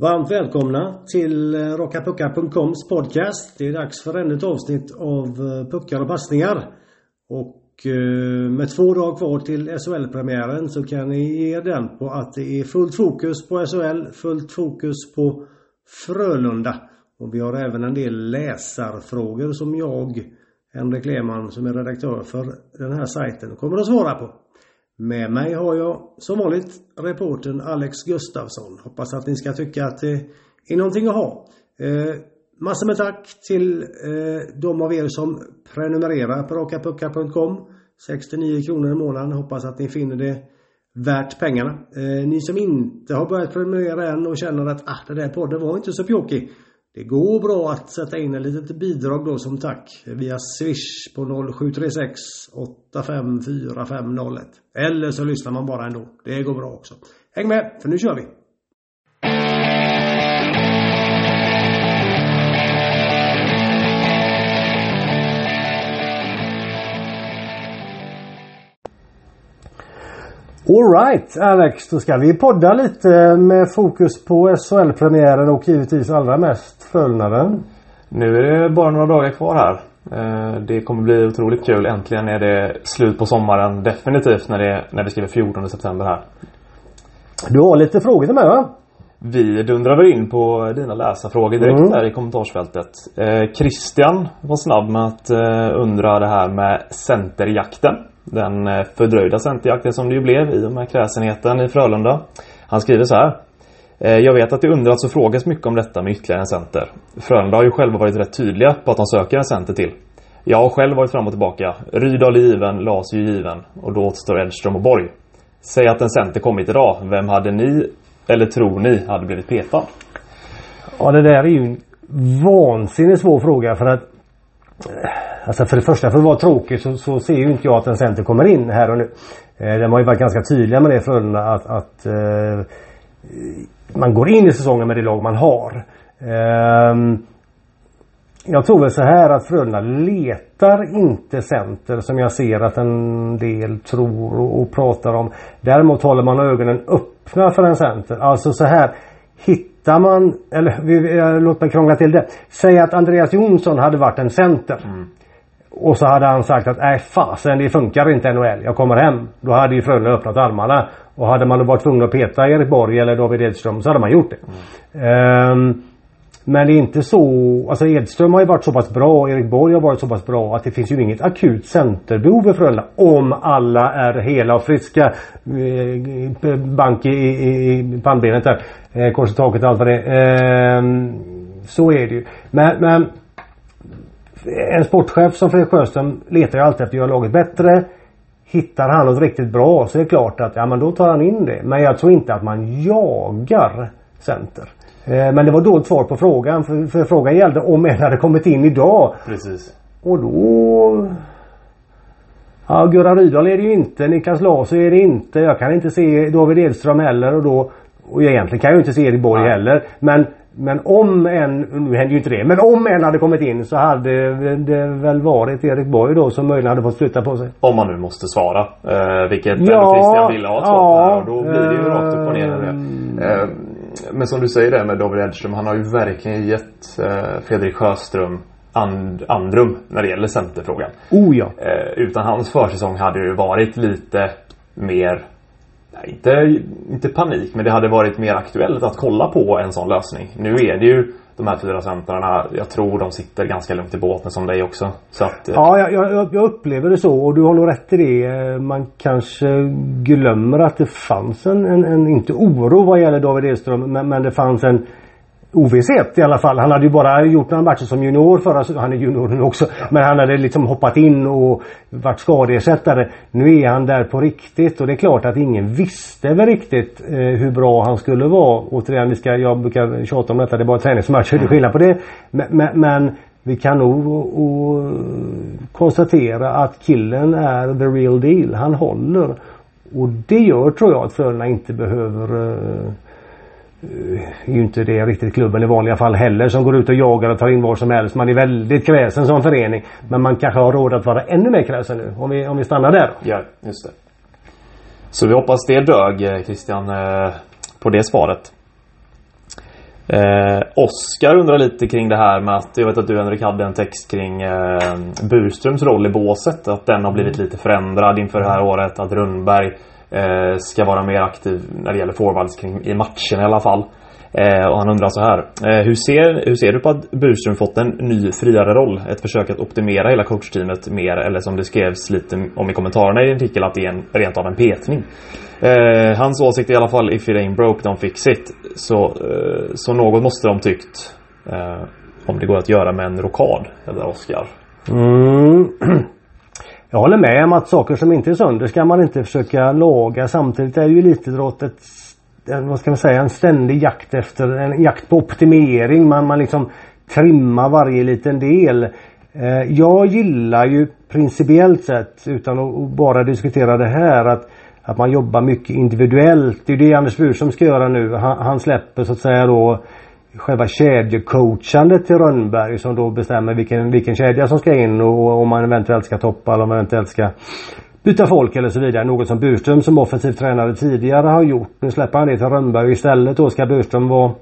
Varmt välkomna till eh, rockapuckar.coms podcast. Det är dags för ännu ett avsnitt av eh, Puckar och passningar. Och eh, med två dagar kvar till SHL-premiären så kan ni ge den på att det är fullt fokus på SHL, fullt fokus på Frölunda. Och vi har även en del läsarfrågor som jag, Henrik Lehmann, som är redaktör för den här sajten, kommer att svara på. Med mig har jag som vanligt reporten Alex Gustafsson. Hoppas att ni ska tycka att det är någonting att ha. Eh, massor med tack till eh, de av er som prenumererar på rakapuckar.com. 69 kronor i månaden. Hoppas att ni finner det värt pengarna. Eh, ni som inte har börjat prenumerera än och känner att ah, den där podden var inte så pjåkig. Det går bra att sätta in ett litet bidrag då som tack via Swish på 0736 854501. Eller så lyssnar man bara ändå. Det går bra också. Häng med, för nu kör vi! Alright Alex, då ska vi podda lite med fokus på SHL-premiären och givetvis allra mest Frölunaren. Nu är det bara några dagar kvar här. Eh, det kommer bli otroligt kul. Äntligen är det slut på sommaren definitivt när, det, när vi skriver 14 september här. Du har lite frågor till mig va? Vi dundrar väl in på dina läsarfrågor direkt mm. där i kommentarsfältet. Eh, Christian var snabb med att eh, undra det här med centerjakten. Den eh, fördröjda centerjakten som det ju blev i och med kräsenheten i Frölunda. Han skriver så här. Eh, jag vet att det undrats och frågas mycket om detta med ytterligare en center. Frölunda har ju själva varit rätt tydliga på att de söker en center till. Jag har själv varit fram och tillbaka. Rydahl är given, Las är ju given. Och då återstår Edström och Borg. Säg att en center kommit idag. Vem hade ni, eller tror ni, hade blivit petad? Ja det där är ju en vansinnigt svår fråga för att eh, Alltså för det första, för att vara tråkig så, så ser ju inte jag att en center kommer in här och nu. Eh, de har ju varit ganska tydliga med det Frölunda att, att eh, man går in i säsongen med det lag man har. Eh, jag tror väl så här att Frölunda letar inte center som jag ser att en del tror och, och pratar om. Däremot håller man ögonen öppna för en center. Alltså så här. Hittar man, eller låt mig krångla till det. Säg att Andreas Jonsson hade varit en center. Mm. Och så hade han sagt att nej fasen det funkar inte NHL. Jag kommer hem. Då hade ju Frölunda öppnat armarna. Och hade man då varit tvungen att peta Erik Borg eller David Edström så hade man gjort det. Mm. Um, men det är inte så, alltså Edström har ju varit så pass bra och Erik Borg har varit så pass bra att det finns ju inget akut centerbehov i Frölunda. Om alla är hela och friska. Eh, bank i, i, i pannbenet där. Eh, kors i taket och allt vad det är. Eh, så är det ju. Men, men en sportchef som Fredrik Sjöström letar ju alltid efter att göra laget bättre. Hittar han något riktigt bra så är det klart att ja men då tar han in det. Men jag tror inte att man jagar center. Eh, men det var då ett svar på frågan. För, för frågan gällde om en hade kommit in idag. Precis. Och då... Ja, Gurra Rydahl är det ju inte. Niklas Larsson är det inte. Jag kan inte se David Edström heller och då... Och egentligen kan jag ju inte se Erik Borg Nej. heller. Men men om en, nu händer ju inte det, men om en hade kommit in så hade det väl varit Erik Borg då som möjligen hade fått sluta på sig. Om man nu måste svara. Eh, vilket ja, Christian ville ha ett svar på. Och då blir det ju eh, rakt upp och ner. Eh, men som du säger det med David Edström. Han har ju verkligen gett eh, Fredrik Sjöström and, andrum när det gäller centerfrågan. Oh ja. Eh, utan hans försäsong hade ju varit lite mer inte, inte panik, men det hade varit mer aktuellt att kolla på en sån lösning. Nu är det ju de här fyra centrarna, jag tror de sitter ganska lugnt i båten som dig också. Så att, eh, ja, jag, jag, jag, upplever det så och du har nog rätt i det. Eh, man kanske glömmer att det fanns en, en, en inte oro vad gäller David Edström, men, men det fanns en ovisshet i alla fall. Han hade ju bara gjort några matcher som junior förra Han är junior nu också. Men han hade liksom hoppat in och varit skadeersättare. Nu är han där på riktigt och det är klart att ingen visste väl riktigt eh, hur bra han skulle vara. Återigen, vi ska, jag brukar tjata om detta. Det är bara träningsmatcher. Det är skillnad på det. Men, men, men vi kan nog och, konstatera att killen är the real deal. Han håller. Och det gör tror jag att Frölunda inte behöver eh, Eh, är ju inte det riktigt klubben i vanliga fall heller som går ut och jagar och tar in vad som helst. Man är väldigt kräsen som förening. Men man kanske har råd att vara ännu mer kräsen nu. Om vi, om vi stannar där. Ja, just det. Så vi hoppas det dög eh, Christian eh, på det svaret. Eh, Oskar undrar lite kring det här med att jag vet att du Henrik hade en text kring eh, Burströms roll i båset. Att den har blivit lite förändrad inför det här året. Att Rundberg eh, ska vara mer aktiv när det gäller forwards kring, i matchen i alla fall. Eh, och han undrar så här. Eh, hur, ser, hur ser du på att Burström fått en ny friare roll? Ett försök att optimera hela coachteamet mer eller som det skrevs lite om i kommentarerna i en artikel att det är en, rent av en petning. Eh, hans åsikt är i alla fall if it ain't broke don't fix it. Så, eh, så något måste de tyckt. Eh, om det går att göra med en rokad. Eller Oskar. Mm. Jag håller med om att saker som inte är sönder ska man inte försöka laga. Samtidigt är ju elitidrott ett vad ska man säga, en ständig jakt efter en jakt på optimering. Man, man liksom trimmar varje liten del. Eh, jag gillar ju principiellt sett, utan att bara diskutera det här, att, att man jobbar mycket individuellt. Det är det Anders Burström ska göra nu. Han, han släpper så att säga då själva kedjecoachandet till Rönnberg som då bestämmer vilken, vilken kedja som ska in och om man eventuellt ska toppa eller om man eventuellt ska byta folk eller så vidare. Något som Burström som offensiv tränare tidigare har gjort. Nu släpper han det till Rönnberg och istället då ska Burström vara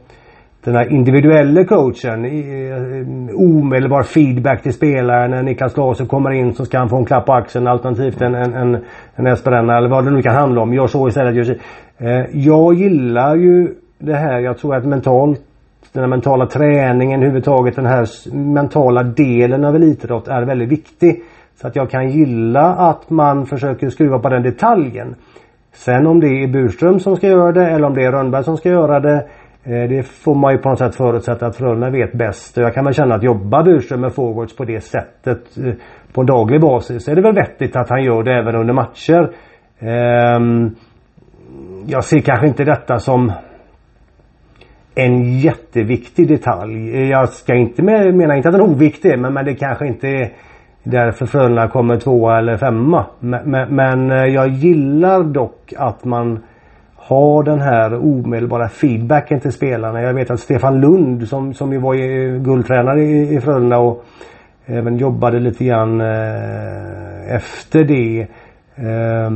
den här individuella coachen. Eh, omedelbar feedback till spelaren. När Niklas Larsson kommer in så ska han få en klapp på axeln alternativt en, en, en, en eller vad det nu kan handla om. Gör så istället. Eh, jag gillar ju det här. Jag tror att mentalt den här mentala träningen, överhuvudtaget den här mentala delen av elitidrott är väldigt viktig. Så att jag kan gilla att man försöker skruva på den detaljen. Sen om det är Burström som ska göra det eller om det är Rönnberg som ska göra det. Eh, det får man ju på något sätt förutsätta att Frölunda vet bäst. Jag kan väl känna att jobbar Burström med forwards på det sättet eh, på en daglig basis så är det väl vettigt att han gör det även under matcher. Ehm, jag ser kanske inte detta som en jätteviktig detalj. Jag ska inte med, menar inte att den är oviktig men, men det kanske inte är därför Frölunda kommer tvåa eller femma. Men, men, men jag gillar dock att man har den här omedelbara feedbacken till spelarna. Jag vet att Stefan Lund som, som ju var guldtränare i, i Frölunda och även jobbade lite grann eh, efter det. Eh,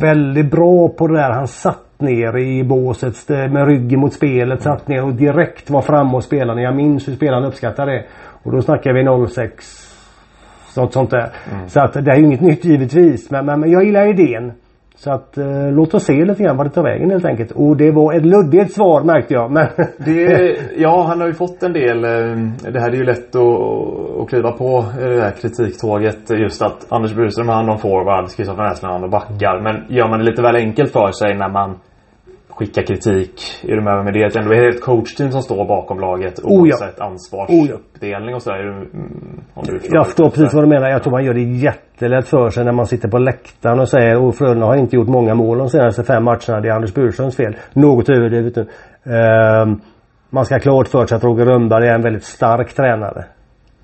väldigt bra på det där. Han satt ner i båset med ryggen mot spelet. Satt ner och direkt var framme hos spelarna. Jag minns hur spelarna uppskattade det. Och då snackar vi 06 något sånt där. Mm. Så att det är ju inget nytt givetvis. Men, men, men jag gillar idén. Så att eh, låt oss se lite grann vad det tar vägen helt enkelt. Och det var ett luddigt svar märkte jag. Men det, ja han har ju fått en del. Eh, det här är ju lätt att, att kliva på det här kritiktåget. Just att Anders Burström har hand om forwards, Kristoffer Näslund har hand om backar. Men gör man det lite väl enkelt för sig när man skicka kritik. Är du med med det? Det är ett coachteam som står bakom laget oavsett oh ja. ansvarsuppdelning och sådär. Mm, jag förstår precis vad du menar. Jag tror man gör det jättelätt för sig när man sitter på läktaren och säger att Frölunda har inte gjort många mål de senaste fem matcherna. Det är Anders Burströms fel. Något överdrivet nu. Uh, man ska ha klart för sig att Roger Rönnberg är en väldigt stark tränare.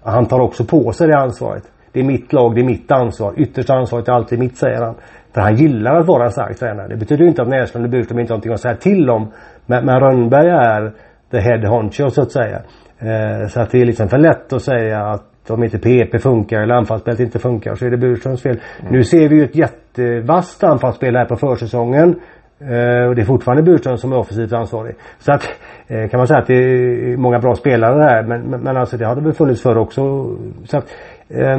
Han tar också på sig det ansvaret. Det är mitt lag, det är mitt ansvar. Yttersta ansvaret är alltid mitt säger han. För han gillar att vara en stark tränare. Det betyder inte att Näslund och Burström inte har någonting att säga till om. Men, men Rönnberg är the head honcho så att säga. Eh, så att det är liksom för lätt att säga att om inte PP funkar eller anfallsspelet inte funkar så är det Burströms fel. Mm. Nu ser vi ju ett jättevast anfallsspel här på försäsongen. Eh, och det är fortfarande Burström som är offensivt ansvarig. Så att eh, kan man säga att det är många bra spelare här men, men, men alltså det har det väl funnits förr också. Så att, eh,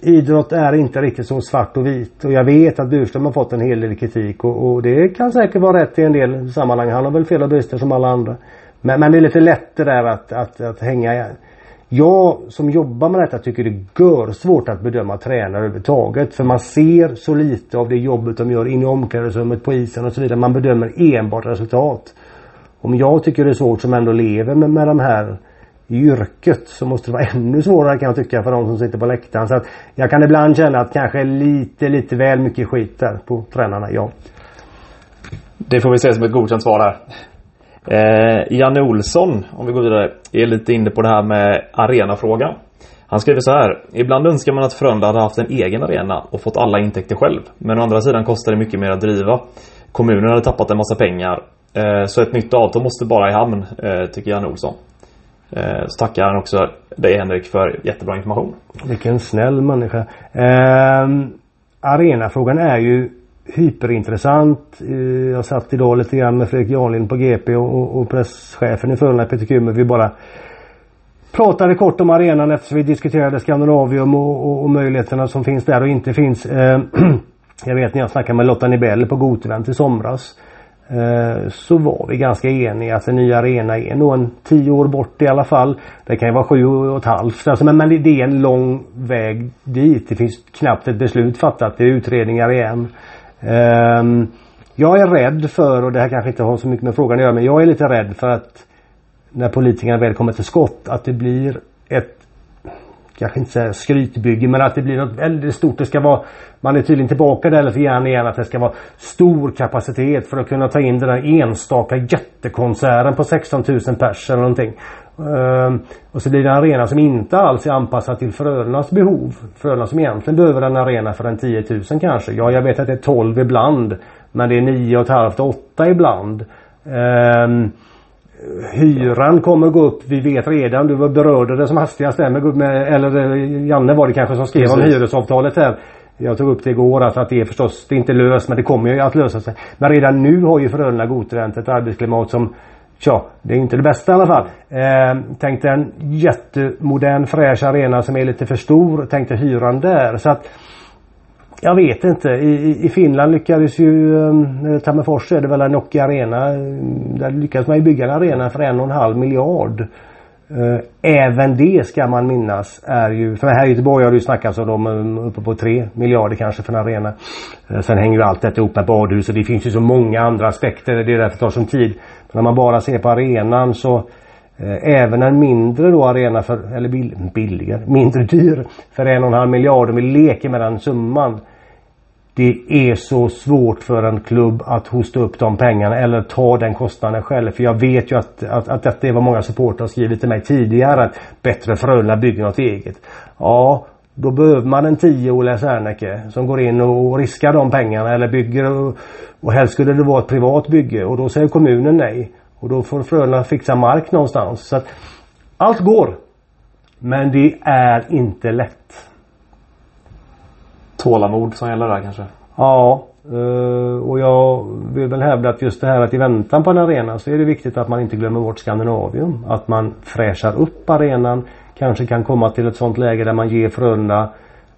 idrott är inte riktigt så svart och vit. Och jag vet att Burström har fått en hel del kritik och, och, det kan säkert vara rätt i en del sammanhang. Han har väl fel och brister som alla andra. Men, men det är lite lätt det där att, att, att hänga jag som jobbar med detta tycker det är svårt att bedöma tränare överhuvudtaget. För man ser så lite av det jobbet de gör inne i omklädningsrummet, på isen och så vidare. Man bedömer enbart resultat. Om jag tycker det är svårt som ändå lever med, med de här i yrket så måste det vara ännu svårare kan jag tycka för de som sitter på läktaren. Så att jag kan ibland känna att kanske lite, lite väl mycket skit där på tränarna, ja. Det får vi se som ett godkänt svar här. Eh, Janne Olsson, om vi går vidare, är lite inne på det här med arenafrågan. Han skriver så här. Ibland önskar man att Frölunda hade haft en egen arena och fått alla intäkter själv. Men å andra sidan kostar det mycket mer att driva. Kommunen hade tappat en massa pengar. Eh, så ett nytt avtal måste bara i hamn, eh, tycker Janne Olsson. Eh, så tackar han också dig Henrik för jättebra information. Vilken snäll människa. Eh, arenafrågan är ju hyperintressant. Eh, jag satt idag lite grann med Fredrik Janlind på GP och, och presschefen i Frölunda Peter Kummer. Vi bara pratade kort om arenan eftersom vi diskuterade Skandinavium och, och, och möjligheterna som finns där och inte finns. Eh, jag vet när jag snackade med Lotta Nibell på Gotland i somras. Eh, så var vi ganska eniga att en ny arena är nog en tio år bort i alla fall. Det kan ju vara sju och ett halvt. Alltså, men, men det är en lång väg dit. Det finns knappt ett beslut fattat. Det är utredningar igen. Um, jag är rädd för, och det här kanske inte har så mycket med frågan att göra, men jag är lite rädd för att när politikerna väl kommer till skott att det blir ett kanske inte säga skrytbygge men att det blir något väldigt stort. Det ska vara Man är tydligen tillbaka där lite grann igen att det ska vara stor kapacitet för att kunna ta in den där enstaka jättekonserten på 16 000 pers eller någonting. Um, och så blir det en arena som inte alls är anpassad till Frölundas behov. Frölunda som egentligen behöver en arena för en 10 000 kanske. Ja, jag vet att det är 12 ibland. Men det är 9 och ett halvt, 8 ibland. Um, hyran kommer gå upp. Vi vet redan, du berörde det som hastigast där med, med eller eh, Janne var det kanske som skrev Precis. om hyresavtalet här. Jag tog upp det igår alltså att det är förstås, det är inte löst men det kommer ju att lösa sig. Men redan nu har ju Frölunda Gotränt ett arbetsklimat som Tja, det är inte det bästa i alla fall. Eh, tänkte en jättemodern fräsch arena som är lite för stor. Tänkte hyran där. Så att jag vet inte. I, i Finland lyckades ju ehm, eh, Tammerfors är det väl en Nokia Arena. Eh, där lyckades man ju bygga en arena för en och en halv miljard. Eh, även det ska man minnas är ju, för här i Göteborg har det ju snackats om dem uppe på tre miljarder kanske för en arena. Eh, sen hänger ju allt detta ihop med badhus och det finns ju så många andra aspekter. Det är därför det tar som tid. Men när man bara ser på arenan så Eh, även en mindre då arena för, eller bill, billigare, mindre dyr för en och en halv miljard om vi leker med den summan. Det är så svårt för en klubb att hosta upp de pengarna eller ta den kostnaden själv. För jag vet ju att, att, att detta är vad många supportrar har skrivit till mig tidigare. Att bättre Frölunda bygger något eget. Ja, då behöver man en 10 Olle Serneke som går in och riskar de pengarna eller bygger och, och helst skulle det vara ett privat bygge och då säger kommunen nej. Och då får Frölunda fixa mark någonstans. Så att allt går. Men det är inte lätt. Tålamod som gäller där kanske? Ja. Eh, och jag vill väl hävda att just det här att i väntan på en arena så är det viktigt att man inte glömmer bort Skandinavium. Att man fräschar upp arenan. Kanske kan komma till ett sånt läge där man ger Frölunda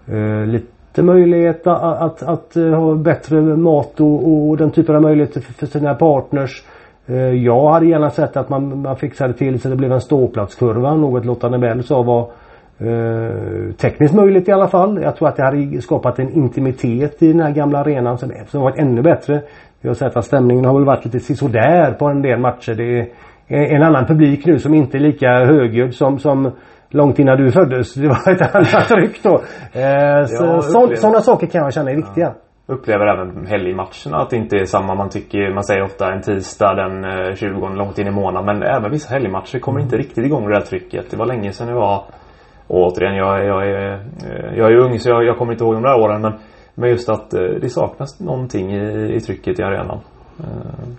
eh, lite möjlighet att, att, att, eh, ha bättre mat och, och den typen av möjligheter för sina partners. Eh, jag hade gärna sett att man, man fixade till så det blev en ståplatskurva. Något Lotta Nebel sa var eh, tekniskt möjligt i alla fall. Jag tror att det hade skapat en intimitet i den här gamla arenan som, som varit ännu bättre. Vi har sett att stämningen har väl varit lite sisådär på en del matcher. Det är en annan publik nu som inte är lika högljudd som, som långt innan du föddes. Det var ett annat tryck då. Eh, så, ja, sådana saker kan jag känna är viktiga. Ja upplever även helgmatcherna att det inte är samma. Man tycker, man säger ofta en tisdag den 20 eh, långt in i månaden. Men även vissa helgmatcher kommer inte riktigt igång det där trycket. Det var länge sedan det var och återigen, jag, jag, är, eh, jag är ung så jag, jag kommer inte ihåg de där åren. Men, men just att eh, det saknas någonting i, i trycket i arenan.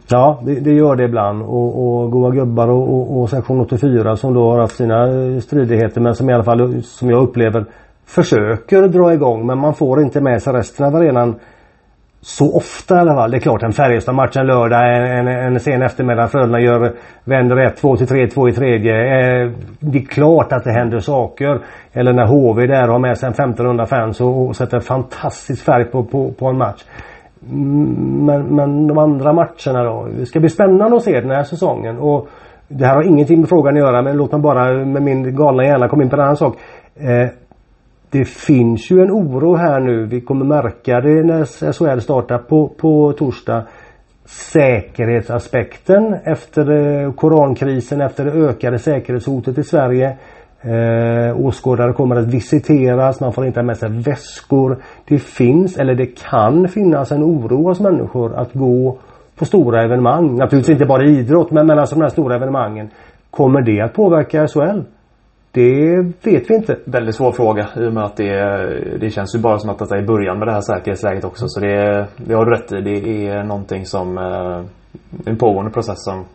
Ja, det, det, gör det ibland. Och, och goa gubbar och, och, och sektion 84 som då har haft sina stridigheter men som i alla fall som jag upplever försöker dra igång men man får inte med sig resten av arenan så ofta i alla fall. Det är klart en Färjestad-match en lördag, en, en, en sen eftermiddag. Frölunda gör, vänder 1-2 till 3-2 i tredje. Eh, det är klart att det händer saker. Eller när HV där har med sig en 1500 fans och, och sätter fantastisk färg på, på, på en match. Mm, men, men de andra matcherna då? Det ska bli spännande att se den här säsongen. Och det här har ingenting med frågan att göra men låt mig bara med min galna hjärna komma in på en annan sak. Eh, det finns ju en oro här nu. Vi kommer märka det när SHL startar på, på torsdag. Säkerhetsaspekten efter eh, korankrisen, efter det ökade säkerhetshotet i Sverige. Eh, åskådare kommer att visiteras, man får inte ha med sig väskor. Det finns, eller det kan finnas en oro hos människor att gå på stora evenemang. Naturligtvis inte bara idrott men, men alltså de här stora evenemangen. Kommer det att påverka SHL? Det vet vi inte. Väldigt svår fråga i och med att det, det känns ju bara som att detta är början med det här säkerhetsläget också. Så det, det har du rätt i. Det är någonting som... Eh, en pågående process som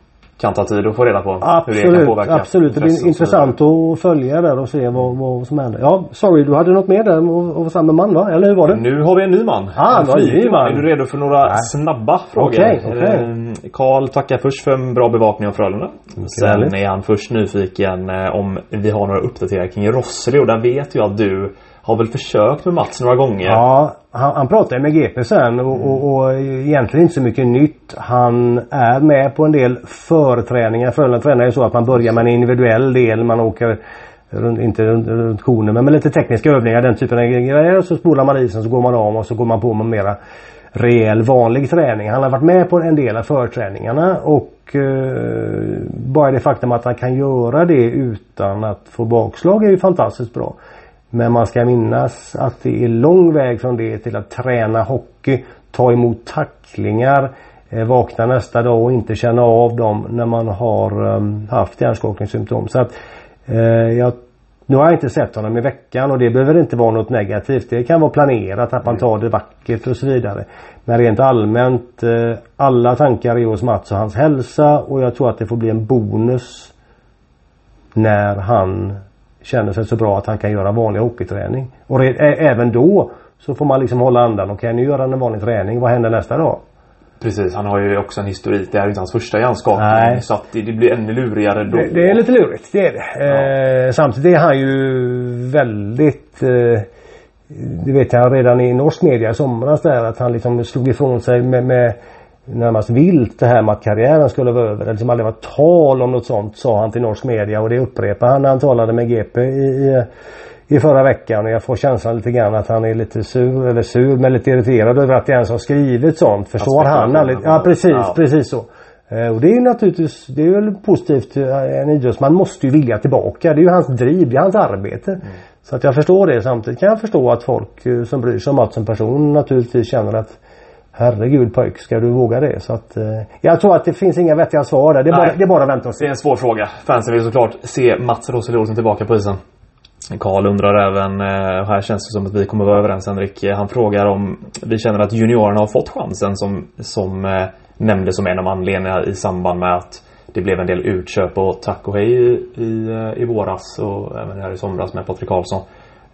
kan ta tid att få reda på absolut, hur det kan påverka. Absolut, det blir intressant att följa där och se vad, vad som händer. Ja, sorry du hade något mer där om samma man va? Eller hur var det? Nu har vi en ny man. Ah, en ny man. Är du redo för några Nej. snabba frågor? Okej, okay, okay. Karl tackar först för en bra bevakning av Frölunda. Sen härligt. är han först nyfiken eh, om vi har några uppdateringar kring Rosseli och där vet jag att du har väl försökt med Mats några gånger? Ja, han, han pratade med GP sen och, mm. och, och egentligen inte så mycket nytt. Han är med på en del förträningar. Frölunda tränar ju så att man börjar med en individuell del. Man åker runt, inte runt, runt konen men med lite tekniska övningar den typen av grejer. Så spolar man isen så går man om och så går man på med mera rejäl vanlig träning. Han har varit med på en del av förträningarna och eh, bara det faktum att han kan göra det utan att få bakslag är ju fantastiskt bra. Men man ska minnas att det är lång väg från det till att träna hockey, ta emot tacklingar, eh, vakna nästa dag och inte känna av dem när man har ehm, haft hjärnskakningssymptom. Så att eh, jag, nu har jag inte sett honom i veckan och det behöver inte vara något negativt. Det kan vara planerat att man tar det vackert och så vidare. Men rent allmänt eh, alla tankar är hos Mats och hans hälsa och jag tror att det får bli en bonus när han känner sig så bra att han kan göra vanlig hockeyträning. Och även då så får man liksom hålla andan. Okej okay, nu gör han en vanlig träning. Vad händer nästa dag? Precis, han har ju också en historik. Det är inte hans första hjärnskakning. Så att det, det, blir ännu lurigare då. Det, det, är lite lurigt, det är det. Ja. Eh, samtidigt är han ju väldigt eh, Det vet jag redan i norsk media i somras där att han liksom slog ifrån sig med, med närmast vilt det här med att karriären skulle vara över. Det liksom aldrig varit tal om något sånt sa han till norsk media och det upprepade han när han talade med GP i, i, förra veckan och jag får känslan lite grann att han är lite sur, eller sur men lite irriterad över att det ens har skrivit sånt. Förstår han aldrig? Ja precis, ja. precis så. Eh, och det är naturligtvis, det är väl positivt. En idrottsman måste ju vilja tillbaka. Det är ju hans driv, det är hans arbete. Mm. Så att jag förstår det. Samtidigt kan jag förstå att folk eh, som bryr sig om Mats som person naturligtvis känner att Herregud pojk, ska du våga det? Så att, eh, jag tror att det finns inga vettiga svar där. Det är, bara, det är bara att vänta och se. Det är en svår fråga. Fansen vill såklart se Mats Roseli Olsson tillbaka på isen. Karl undrar även, eh, här känns det som att vi kommer vara överens Henrik. Han frågar om vi känner att juniorerna har fått chansen som, som eh, nämndes som en av anledningarna i samband med att det blev en del utköp och tack och hej i, i, eh, i våras och även här i somras med Patrik Karlsson.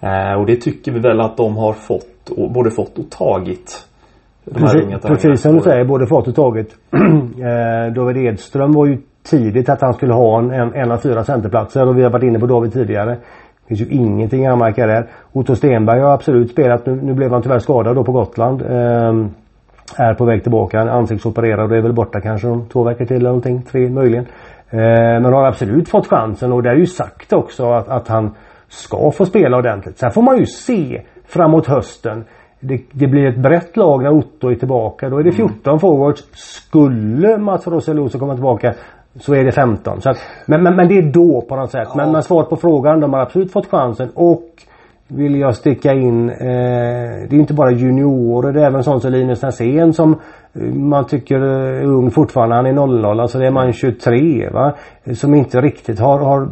Eh, och det tycker vi väl att de har fått, och, både fått och tagit. Precis, precis som du säger, både fått och tagit. eh, David Edström var ju tidigt att han skulle ha en, en, en av fyra centerplatser och vi har varit inne på David tidigare. Det finns ju ingenting att anmärka där. Otto Stenberg har absolut spelat. Nu, nu blev han tyvärr skadad då på Gotland. Eh, är på väg tillbaka. Ansiktsopererad och är väl borta kanske om två veckor till eller någonting. Tre möjligen. Eh, men har absolut fått chansen och det är ju sagt också att, att han ska få spela ordentligt. Sen får man ju se framåt hösten det, det, blir ett brett lag när Otto är tillbaka. Då är det 14 mm. forwards. Skulle Mats Roseloso komma tillbaka så är det 15. Så att, men, men, men, det är då på något sätt. Ja. Men, men svaret på frågan, de har absolut fått chansen och vill jag sticka in. Eh, det är inte bara juniorer. Det är även sånt som Linus Näsén som eh, man tycker är ung fortfarande. Han är 00. Alltså det är man 23 va. Som inte riktigt har, har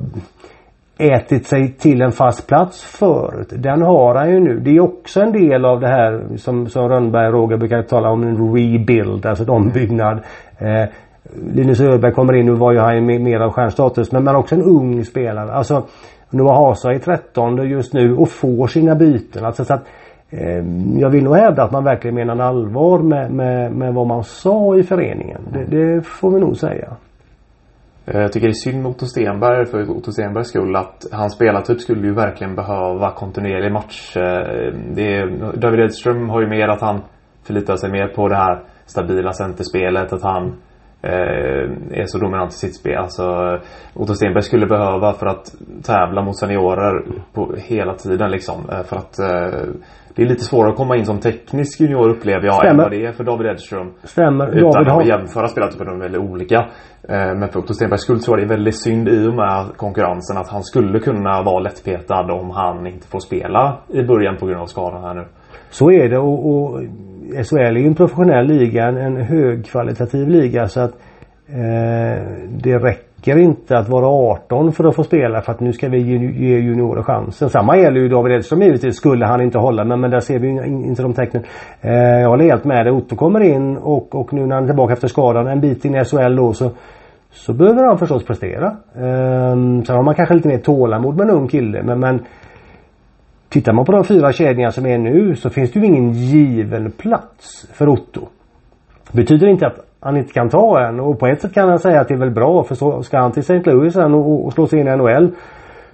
ätit sig till en fast plats förut. Den har han ju nu. Det är också en del av det här som, som Rönnberg och Roger brukar tala om en rebuild, alltså en ombyggnad. Eh, Linus Öberg kommer in, nu var ju han mer av stjärnstatus men, men också en ung spelare. Alltså Noah Hasa är 13 just nu och får sina byten. Alltså, så att, eh, jag vill nog hävda att man verkligen menar allvar med, med, med vad man sa i föreningen. Det, det får vi nog säga. Eh, jag tycker det är synd med Otto Stenberg för Otto Stenbergs skull att hans spelartyp skulle ju verkligen behöva kontinuerlig match. Eh, det är, David Edström har ju mer att han förlitar sig mer på det här stabila centerspelet. Att han är så dominant i sitt spel. Alltså Otto Stenberg skulle behöva för att tävla mot seniorer på hela tiden liksom. För att det är lite svårare att komma in som teknisk junior upplever jag Stämmer. än vad det är för David Edström. Stämmer. Utan David har... att jämföra spelartyper, de är väldigt olika. Eh, men för Otto Stenbergs skull tror jag det är väldigt synd i och med konkurrensen att han skulle kunna vara lättpetad om han inte får spela i början på grund av skadan här nu. Så är det och, och SHL är ju en professionell liga, en högkvalitativ liga så att eh, det räcker inte att vara 18 för att få spela för att nu ska vi ge juniorer chansen. Samma gäller ju David Edström givetvis. Skulle han inte hålla men, men där ser vi inte de tecknen. Eh, jag håller helt med dig. Otto kommer in och, och nu när han är tillbaka efter skadan en bit in i SHL då så så behöver han förstås prestera. Um, sen har man kanske lite mer tålamod med en ung kille men, men Tittar man på de fyra kedjorna som är nu så finns det ju ingen given plats för Otto. Betyder inte att han inte kan ta en och på ett sätt kan han säga att det är väl bra för så ska han till St. Louis sen och, och slå sig in i NHL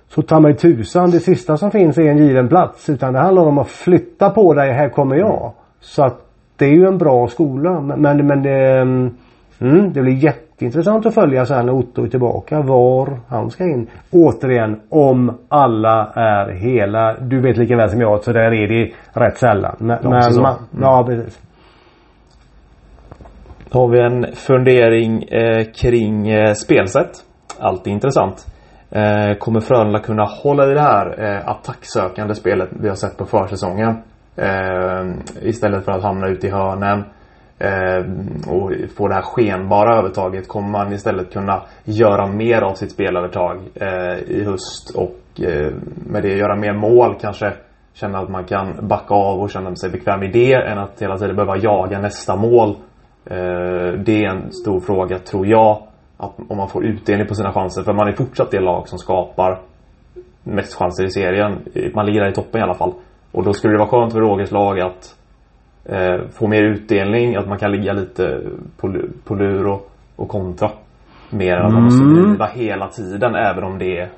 så ta mig tusan det sista som finns är en given plats utan det handlar om att flytta på dig, här kommer jag. Så att det är ju en bra skola men, men det, mm, det blir jätteintressant att följa sen när Otto är tillbaka var han ska in. Återigen om alla är hela. Du vet lika väl som jag så där är det rätt sällan. Men, men mm. ja precis. Då har vi en fundering eh, kring eh, spelsätt. Alltid intressant. Eh, kommer Frölunda kunna hålla i det här eh, attacksökande spelet vi har sett på försäsongen? Eh, istället för att hamna ute i hörnen Eh, och få det här skenbara övertaget kommer man istället kunna göra mer av sitt spelövertag eh, i höst och eh, med det göra mer mål kanske känna att man kan backa av och känna sig bekväm i det än att hela tiden behöva jaga nästa mål. det är en stor fråga tror jag att om man får utdelning på sina chanser. För man är fortsatt det lag som skapar mest chanser i serien. Man ligger där i toppen i alla fall. Och då skulle det vara skönt för Rogers lag att eh, få mer utdelning. Att man kan ligga lite på, på lur och, och kontra. Mer än att man måste mm. driva hela tiden även om det är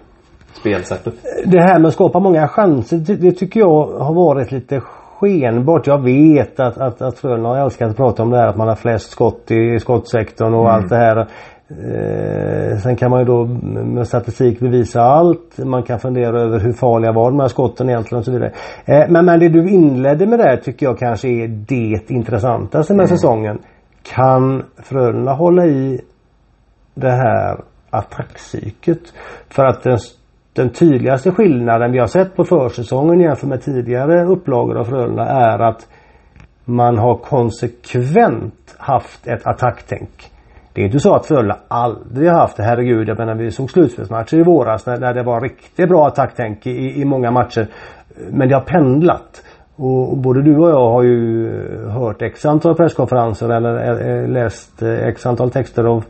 spelsättet. Det här med att skapa många chanser det, det tycker jag har varit lite skenbart. Jag vet att, att, att Frölunda har älskat att prata om det här att man har flest skott i skottsektorn och mm. allt det här. Eh, sen kan man ju då med statistik bevisa allt. Man kan fundera över hur farliga var de här skotten egentligen och så vidare. Eh, men, men det du inledde med där tycker jag kanske är det intressantaste med mm. säsongen. Kan Frölunda hålla i det här attackpsyket? För att den, den tydligaste skillnaden vi har sett på försäsongen jämfört med tidigare upplagor av Frölunda är att man har konsekvent haft ett attacktänk. Det är inte så att Frölunda aldrig har haft det. Herregud, jag menar vi såg slutspelsmatcher i våras när, när det var riktigt bra attacktänk i, i många matcher. Men det har pendlat. Och både du och jag har ju eh, hört x antal presskonferenser eller eh, eh, läst x antal texter av,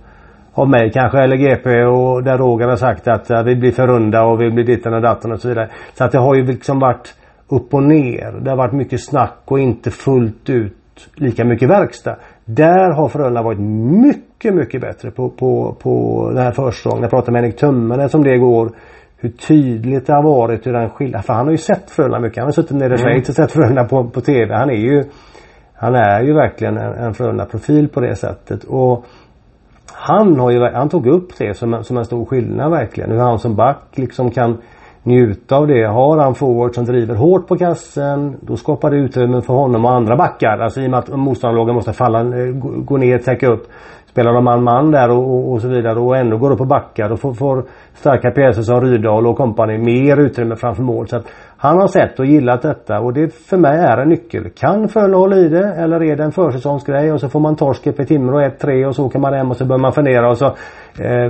av mig kanske eller GP och där Roger har sagt att ja, vi blir för runda och vi blir ditten och datten och så vidare. Så att det har ju liksom varit upp och ner. Det har varit mycket snack och inte fullt ut lika mycket verkstad. Där har Frölunda varit mycket, mycket bättre på, på, på den här försäsongen. Jag pratade med Henrik Tömmerne som det går. Hur tydligt det har varit hur den skillnaden. För han har ju sett Frölunda mycket. Han har suttit nere i mm. Schweiz och sett Frölunda på, på TV. Han är ju Han är ju verkligen en, en Frölunda-profil på det sättet. Och han har ju, han tog upp det som en, som en stor skillnad verkligen. Hur han som back liksom kan njuta av det. Har han forward som driver hårt på kassen då skapar det utrymme för honom och andra backar. Alltså i och med att motståndarlagen måste falla, eh, gå ner, täcka upp. Spelar de man-man där och, och, och, så vidare och ändå går upp och backar. Då får, får starka pjäser som Rydahl och kompani mer utrymme framför mål. Så att han har sett och gillat detta och det för mig är en nyckel. Kan Frölunda hålla i det eller är det en försäsongsgrej och så får man torsk ett Timrå 1-3 och så åker man hem och så börjar man fundera och så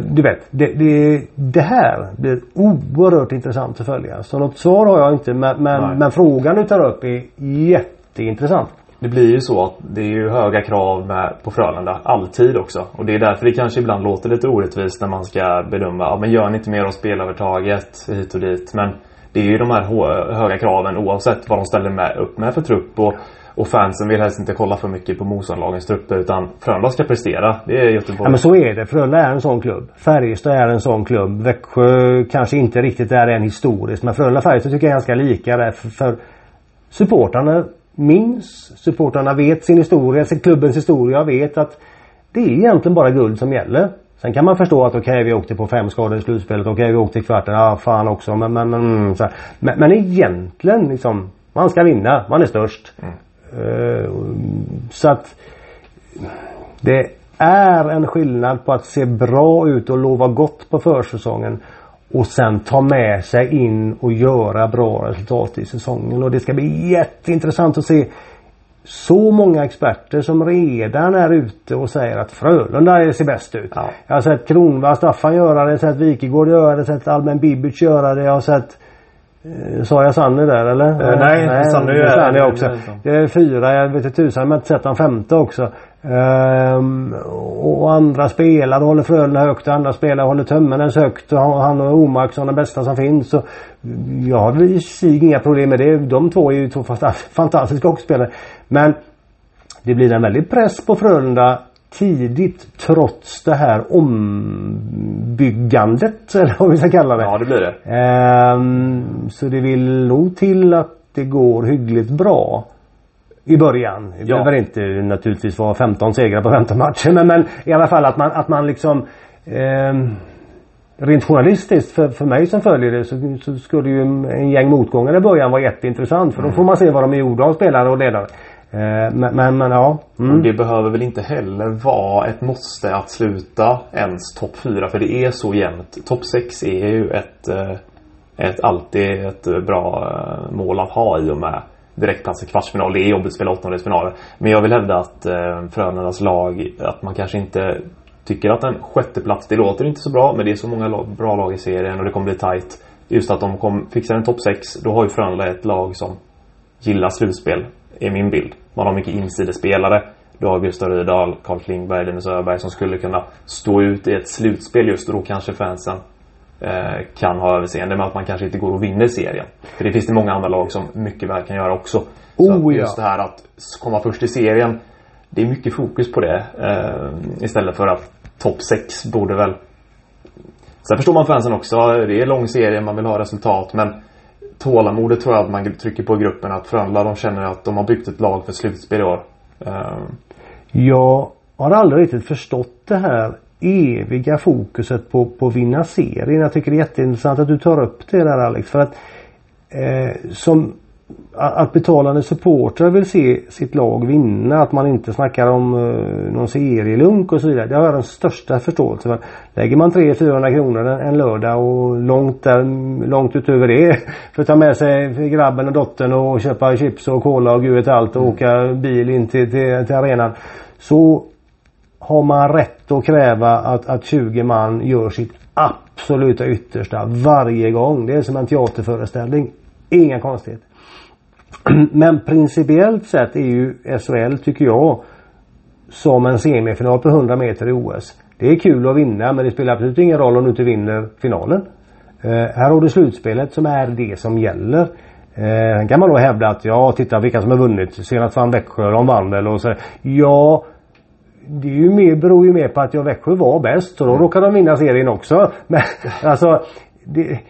du vet, det, det, det, här blir oerhört intressant att följa. Så något svar har jag inte men, men, men frågan du tar upp är jätteintressant. Det blir ju så att det är ju höga krav med, på Frölunda alltid också. Och det är därför det kanske ibland låter lite orättvist när man ska bedöma. Ja men gör ni inte mer av spelövertaget hit och dit. Men det är ju de här höga kraven oavsett vad de ställer med, upp med för trupp. Och, och fansen vill helst inte kolla för mycket på motståndarlagens trupper utan Frölunda ska prestera. Det är Göteborg. Ja men så är det. Frölunda är en sån klubb. Färjestad är en sån klubb. Växjö kanske inte riktigt är en historiskt. Men Frölunda Färjestad tycker jag är ganska lika där. För, för supportrarna minns. Supportrarna vet sin historia, klubbens historia. Vet att det är egentligen bara guld som gäller. Sen kan man förstå att okej okay, vi åkte på fem skador i slutspelet. Okej okay, vi åkte i kvarten. Ja fan också. Men, men, mm, så men, men egentligen liksom. Man ska vinna. Man är störst. Mm. Uh, så att det är en skillnad på att se bra ut och lova gott på försäsongen och sen ta med sig in och göra bra resultat i säsongen. Och det ska bli jätteintressant att se så många experter som redan är ute och säger att Frölunda ser bäst ut. Ja. Jag har sett Kronvall, Staffan göra det, jag har sett Wikegård göra det, jag har sett Almen Bibic göra det, jag har sett Eh, Sa jag Sanny där eller? Eh, nej, är- Sanny är- också. är- är- Det är fyra, jag vet inte tusan jag inte sett han femte också. Ehm, och andra spelare håller Frölunda högt, andra spelare håller Tömmernes högt. Och han och Omarsson den bästa som finns. Så jag har i sig inga problem med det. De två är ju två fanta- fantastiska hockeyspelare. Men det blir en väldig press på Frölunda tidigt trots det här ombyggandet eller vad vi ska kalla det. Ja, det blir det. Ehm, så det vill nog till att det går hyggligt bra. I början. Det Ja. behöver inte naturligtvis vara 15 segrar på 15 matcher men, men i alla fall att man, att man liksom ehm, Rent journalistiskt för, för mig som följer det så, så skulle ju en, en gäng motgångar i början vara jätteintressant för då får man se vad de är gjorda av spelare och ledare. Eh, men, men, men ja. Mm. Och det behöver väl inte heller vara ett måste att sluta ens topp 4 för det är så jämnt. Topp 6 är ju ett, eh, ett alltid ett bra eh, mål att ha i och med direktplats i kvartsfinal. Det är jobbigt att spela åttondelsfinaler. Men jag vill hävda att eh, Frölundas lag, att man kanske inte tycker att en sjätteplats, det låter inte så bra men det är så många lag, bra lag i serien och det kommer bli tight. Just att de kom, fixar en topp 6, då har ju Frölunda ett lag som gillar slutspel, är min bild. Man har mycket insidespelare. Du har Gustav Rydahl, Carl Klingberg, Linus Öberg som skulle kunna stå ut i ett slutspel just och då kanske fansen eh, kan ha överseende med att man kanske inte går och vinner serien. För det finns det många andra lag som mycket väl kan göra också. Så Oh, ja. just det här att komma först i serien. Det är mycket fokus på det. Eh, istället för att topp 6 borde väl Sen förstår man fansen också. Det är lång serie, man vill ha resultat men Tålamodet tror jag att man trycker på i gruppen att Frölunda de känner att de har byggt ett lag för slutspel i år. Ehm. Jag har aldrig riktigt förstått det här eviga fokuset på, på vinna serien. Jag tycker det är jätteintressant att du tar upp det där Alex. För att eh, som att betalande supportrar vill se sitt lag vinna. Att man inte snackar om eh, någon serielunk och så vidare. Det har jag den största förståelse för. Lägger man 300-400 kronor en, lördag och långt, där, långt utöver det för att ta med sig grabben och dottern och köpa chips och cola och gud vet allt och åka bil in till, till, till arenan. Så har man rätt att kräva att, att 20 man gör sitt absoluta yttersta varje gång. Det är som en teaterföreställning. Inga konstigheter. Men principiellt sett är ju SHL tycker jag som en semifinal på 100 meter i OS. Det är kul att vinna men det spelar absolut ingen roll om du inte vinner finalen. Eh, här har du slutspelet som är det som gäller. Eh, kan man då hävda att ja titta vilka som har vunnit. Senast vann Växjö, de vann väl och så. Ja det är ju mer, beror ju mer på att jag Växjö var bäst så då råkade de vinna serien också. Men alltså det,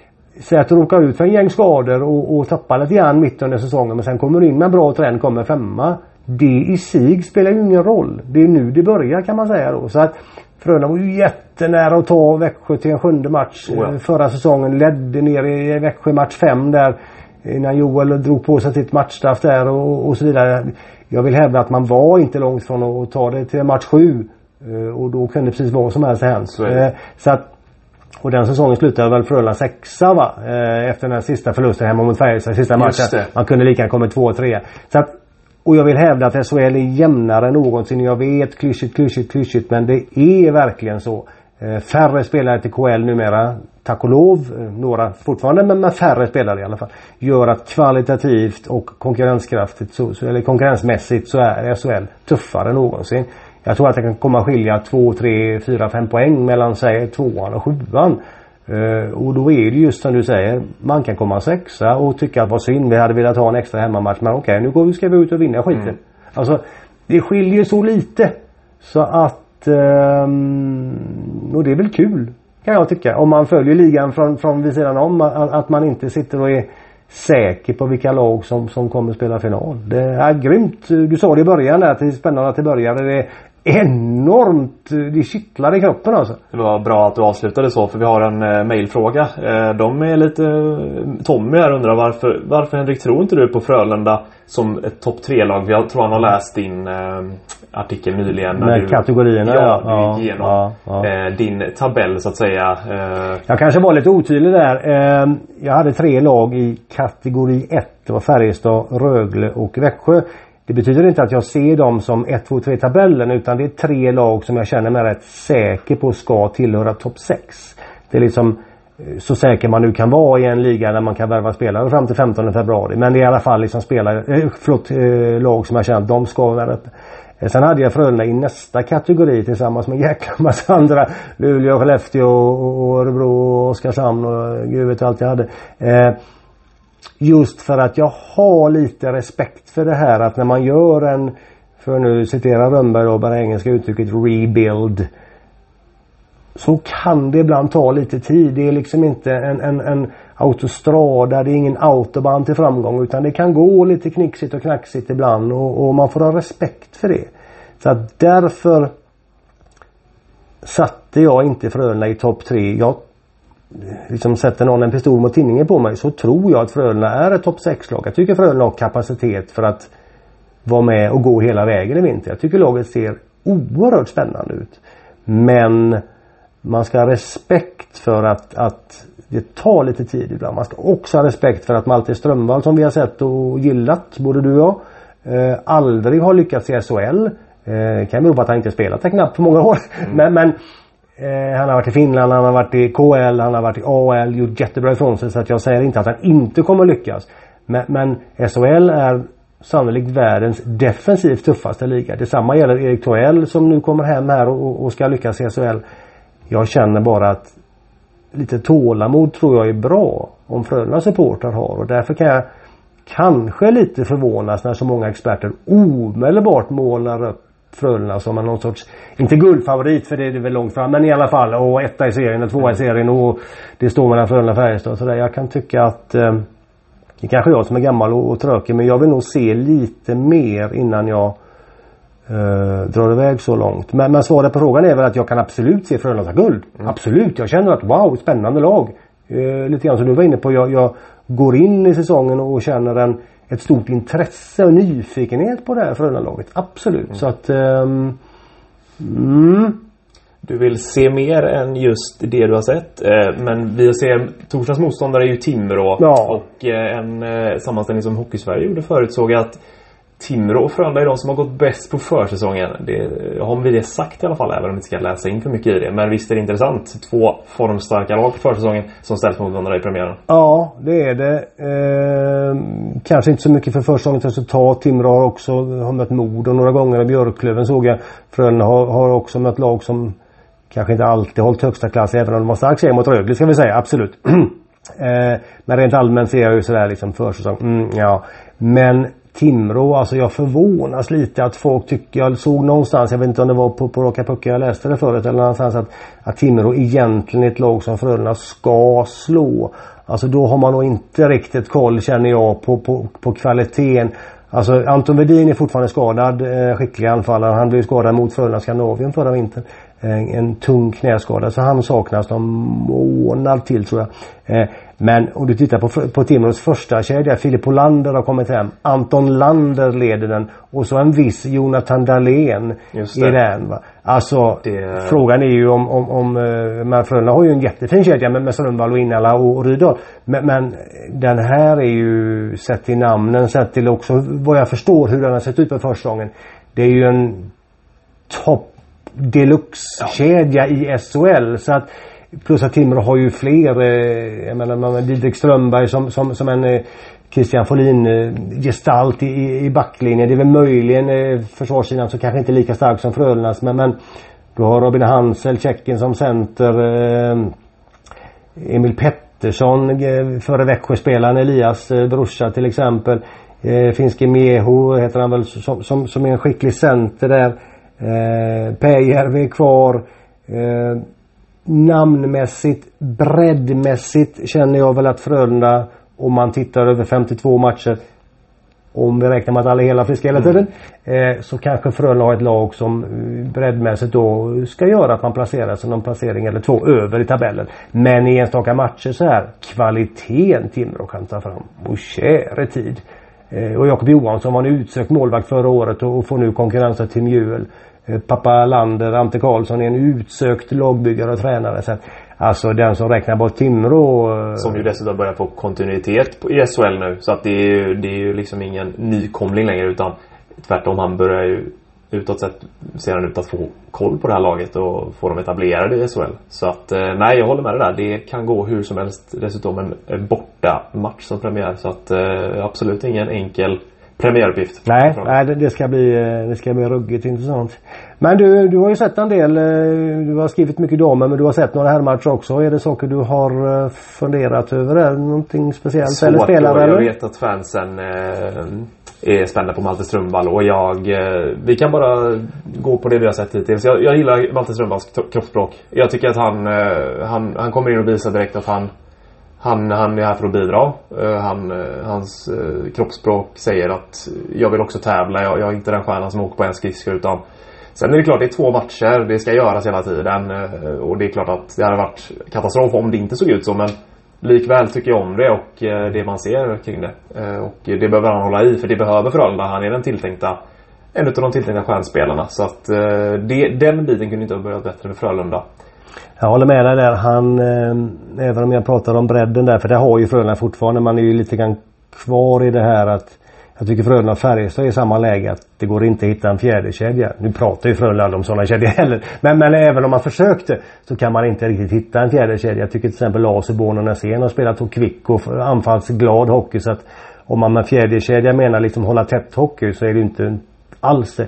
Säg att du råkar ut för en gäng skador och, och tappar lite grann mitt under säsongen men sen kommer du in med en bra trend kommer femma. Det i sig spelar ju ingen roll. Det är nu det börjar kan man säga då. Så att Frölunda var ju jättenära att ta Växjö till en sjunde match Oh ja. eh, förra säsongen. Ledde ner i Växjö match fem där. Innan Joel drog på sig sitt matchstraff där och, och så vidare. Jag vill hävda att man var inte långt från att ta det till match sju. Eh, Och då kunde precis vad som helst hänt. Så. Eh, Så att och den säsongen slutade väl Frölunda sexa va? Eh, Efter den här sista förlusten hemma mot Färjestad sista matchen. Man kunde lika gärna kommit två och tre. Så att, och jag vill hävda att SHL är jämnare än någonsin. Jag vet klyschigt, klyschigt, klyschigt men det är verkligen så. Eh, Färre spelare till KL numera. Tack och lov. Eh, Några fortfarande men med färre spelare i alla fall. Gör att kvalitativt och konkurrenskraftigt så, eller konkurrensmässigt så är SHL tuffare än någonsin. Jag tror att det kan komma att skilja 2, 3, 4, 5 poäng mellan säg tvåan och sjuan. Eh, och då är det just som du säger. Man kan komma sexa och tycka att vad synd vi hade velat ha en extra hemmamatch. Men okej nu går vi, ska vi ut och vinna skiten. Mm. Alltså det skiljer så lite. Så att ehm, och det är väl kul. Kan jag tycka. Om man följer ligan från, från vid sidan om. Att, att man inte sitter och är säker på vilka lag som, som kommer spela final. Det är grymt. Du sa det i början där att det är spännande att det börjar. Det är enormt. Det kittlar i kroppen alltså. Det var bra att du avslutade så för vi har en eh, mailfråga. Eh, de är lite... Tommy här undrar varför, varför Henrik tror inte du på Frölunda som ett topp 3-lag? Jag tror han har läst din eh, artikel nyligen. när Med du, kategorierna, Ja, ja. du gick igenom Ja, ja. Eh, din tabell så att säga. Eh, Jag kanske var lite otydlig där. Eh, Jag hade tre lag i kategori 1. Det var Färjestad, Rögle och Växjö. Det betyder inte att jag ser dem som 1, 2, 3 tabellen utan det är tre lag som jag känner mig rätt säker på ska tillhöra topp 6. Det är liksom eh, så säker man nu kan vara i en liga där man kan värva spelare fram till 15 februari. Men det är i alla fall liksom spelare, eh, förlåt, eh, lag som jag känner att de ska vara uppe. Eh, sen hade jag Frölunda i nästa kategori tillsammans med en jäkla massa andra. Luleå, Skellefteå och Örebro och Oskarshamn och gud vet allt jag hade. Eh, just för att jag har lite respekt för det här att när man gör en, för att nu citera Rönnberg då, bara engelska uttrycket rebuild. Så kan det ibland ta lite tid. Det är liksom inte en, en, en autostrada, det är ingen autobahn till framgång utan det kan gå lite knixigt och knaxigt ibland och, och man får ha respekt för det. Så att därför satte jag inte Frölunda i topp tre. Jag liksom sätter någon en pistol mot tinningen på mig så tror jag att Frölunda är ett topp 6-lag. Jag tycker Frölunda har kapacitet för att vara med och gå hela vägen i vinter. Jag tycker laget ser oerhört spännande ut. Men man ska ha respekt för att, att det tar lite tid ibland. Man ska också ha respekt för att Malte Strömvall som vi har sett och gillat, både du och jag, eh, aldrig har lyckats i SHL. Eh, kan bero på att han inte spelat där knappt på många år. Mm. Men, men eh, han har varit i Finland, han har varit i KL, han har varit i AL, gjort jättebra ifrån sig. Så att jag säger inte att han inte kommer lyckas. Men, men SHL är sannolikt världens defensivt tuffaste liga. Detsamma gäller Erik Torell som nu kommer hem här och, och ska lyckas i SHL. Jag känner bara att lite tålamod tror jag är bra om Frölunda supportrar har och därför kan jag kanske lite förvånas när så många experter omedelbart målar upp Frölunda som någon sorts, inte guldfavorit för det är det väl långt fram men i alla fall och etta i serien och tvåa i serien och det står mellan Frölunda och Färjestad och sådär. Jag kan tycka att eh, det kanske är jag som är gammal och, och trökig men jag vill nog se lite mer innan jag eh, drar iväg så långt. Men, men svaret på frågan är väl att jag kan absolut se Frölunda ta guld. Mm. Absolut. Jag känner att wow, spännande lag. Eh, lite grann som du var inne på. Jag, jag går in i säsongen och känner en, ett stort intresse och nyfikenhet på det här Frölunda-laget. Absolut. Mm. Så att um, mm. Du vill se mer än just det du har sett. Eh, men vi ser torsdagens motståndare är ju Timrå. Ja. Och eh, en eh, sammanställning som Hockeysverige gjorde förut såg jag att Timrå och Frölunda är de som har gått bäst på försäsongen. Det har vi det sagt i alla fall, även om vi inte ska läsa in för mycket i det. Men visst är det intressant? Två formstarka lag på försäsongen som ställs mot varandra i premiären. Ja, det är det. Eh, kanske inte så mycket för försäsongens resultat. Timrå har också har mött Modo några gånger. och Björklöven såg jag. Frölunda har, har också mött lag som kanske inte alltid hållit högsta klass, även om de har stark serie mot Rögle ska vi säga. Absolut. eh, men rent allmänt ser jag ju sådär liksom försäsong. Mm, ja. Men Timrå. Alltså jag förvånas lite att folk tycker, jag såg någonstans, jag vet inte om det var på, på Raka Pucka jag läste det förut eller någonstans att, att Timrå egentligen är ett lag som Frölunda ska slå. Alltså då har man nog inte riktigt koll känner jag på, på, på kvaliteten. Alltså Anton Wedin är fortfarande skadad, eh, skicklig anfallare. Han blev skadad mot Frölunda Skandinavien förra vintern. En, en tung knäskada så han saknas någon månad till tror jag. Eh, men om du tittar på, på Timrås första kedja, Filip Olander har kommit hem. Anton Lander leder den. Och så en viss Jonathan Dahlén i den. Va? Alltså det... frågan är ju om, om, om uh, men Frölunda har ju en jättefin kedja med, med Strömvall och Innala och, och Rydahl. Men, men, den här är ju sett till namnen, sett till också vad jag förstår hur den har sett ut på försäsongen. Det är ju en topp deluxe-kedja ja. i SHL. Så att Plus att Timrå har ju fler. Eh, jag menar man Didrik Strömberg som, som, som en eh, Christian Folin eh, gestalt i, i backlinjen. Det är väl möjligen eh, försvarssidan som kanske inte är lika stark som Frölundas. Men, men du har Robin Hansel, Tjeckien som center. Eh, Emil Pettersson, eh, före Växjöspelaren Elias eh, brorsa till exempel. Eh, Finske Mieho heter han väl som, som, som är en skicklig center där. Eh, Pääjärvi är kvar. Eh, namnmässigt, breddmässigt känner jag väl att Frölunda om man tittar över 52 matcher om vi räknar med att alla är hela friska hela tiden. Mm. Eh, så kanske Frölunda har ett lag som eh, breddmässigt då ska göra att man placerar sig någon placering eller två över i tabellen. Men i enstaka matcher så här kvaliteten Timrå kan ta fram. Och käre tid. Eh, och Jakob Johansson var en utsökt målvakt förra året och, och får nu konkurrens av Tim Juel. Eh, pappa Lander, Ante Karlsson är en utsökt lagbyggare och tränare. Så alltså den som räknar bort Timrå. Eh, som ju dessutom börjar få kontinuitet i SHL nu. Så att det är ju, det är ju liksom ingen nykomling längre utan tvärtom han börjar ju utåt sett ser han ut att få koll på det här laget och få dem etablerade i SHL. Så att eh, nej, jag håller med dig där. Det kan gå hur som helst. Dessutom en borta match som premiär. Så att absolut ingen enkel premiäruppgift. Nej, nej det, det, ska bli, eh, det ska bli ruggigt intressant. Men du, du har ju sett en del. Du har skrivit mycket damer men du har sett några herrmatcher också. Är det saker du har funderat över? Är någonting speciellt? Svårt eller spelare? Jag vet att fansen är spända på Malte Strömvall och jag... Eh, vi kan bara gå på det vi har sett hittills. Jag, jag gillar Malte Strömvalls kroppsspråk. Jag tycker att han, eh, han, han kommer in och visar direkt att han han, han är här för att bidra. Eh, han, eh, hans eh, kroppsspråk säger att jag vill också tävla. Jag, jag är inte den stjärnan som åker på en skridsko utan Sen är det klart, det är två matcher. Det ska göras hela tiden. Och det är klart att det hade varit katastrof om det inte såg ut så. Men likväl tycker jag om det och det man ser kring det. Och det behöver han hålla i för det behöver Frölunda. Han är den tilltänkta en av de tilltänkta stjärnspelarna. Så att det, den biten kunde inte ha börjat bättre med Frölunda. Jag håller med dig där. Han, eh, även om jag pratar om bredden där, för det har ju Frölunda fortfarande. Man är ju lite grann kvar i det här att jag tycker Frölunda och Färjestad är i samma läge att det går inte att hitta en fjärde kedja. Nu pratar ju Frölunda aldrig om sådana kedjor heller. Men, men även om man försökte så kan man inte riktigt hitta en fjärde kedja. Jag tycker till exempel Lars och Näsén har spelat och kvick och anfallsglad hockey. Så att om man med fjärde kedja menar liksom hålla tätt hockey så är det inte alls eh,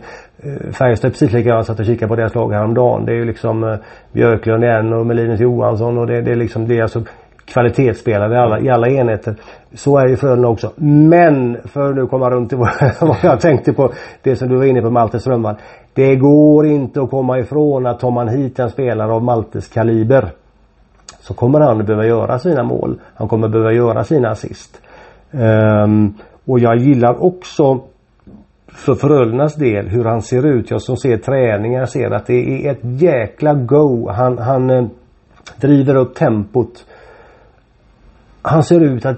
Färjestad är precis likadana. Jag satt och kikade på deras lag häromdagen. Det är ju liksom eh, Björklund igen och Melinus Johansson och det, det är liksom det är alltså kvalitetsspelare i alla, i alla enheter. Så är ju Frölunda också. Men, för att nu komma runt till vad jag tänkte på, det som du var inne på Malte Strömman. Det går inte att komma ifrån att tar man hit en spelare av Maltes kaliber så kommer han behöva göra sina mål. Han kommer behöva göra sina assist. Um, och jag gillar också för Frölundas del hur han ser ut. Jag som ser träningar ser att det är ett jäkla go. Han, han eh, driver upp tempot han ser ut att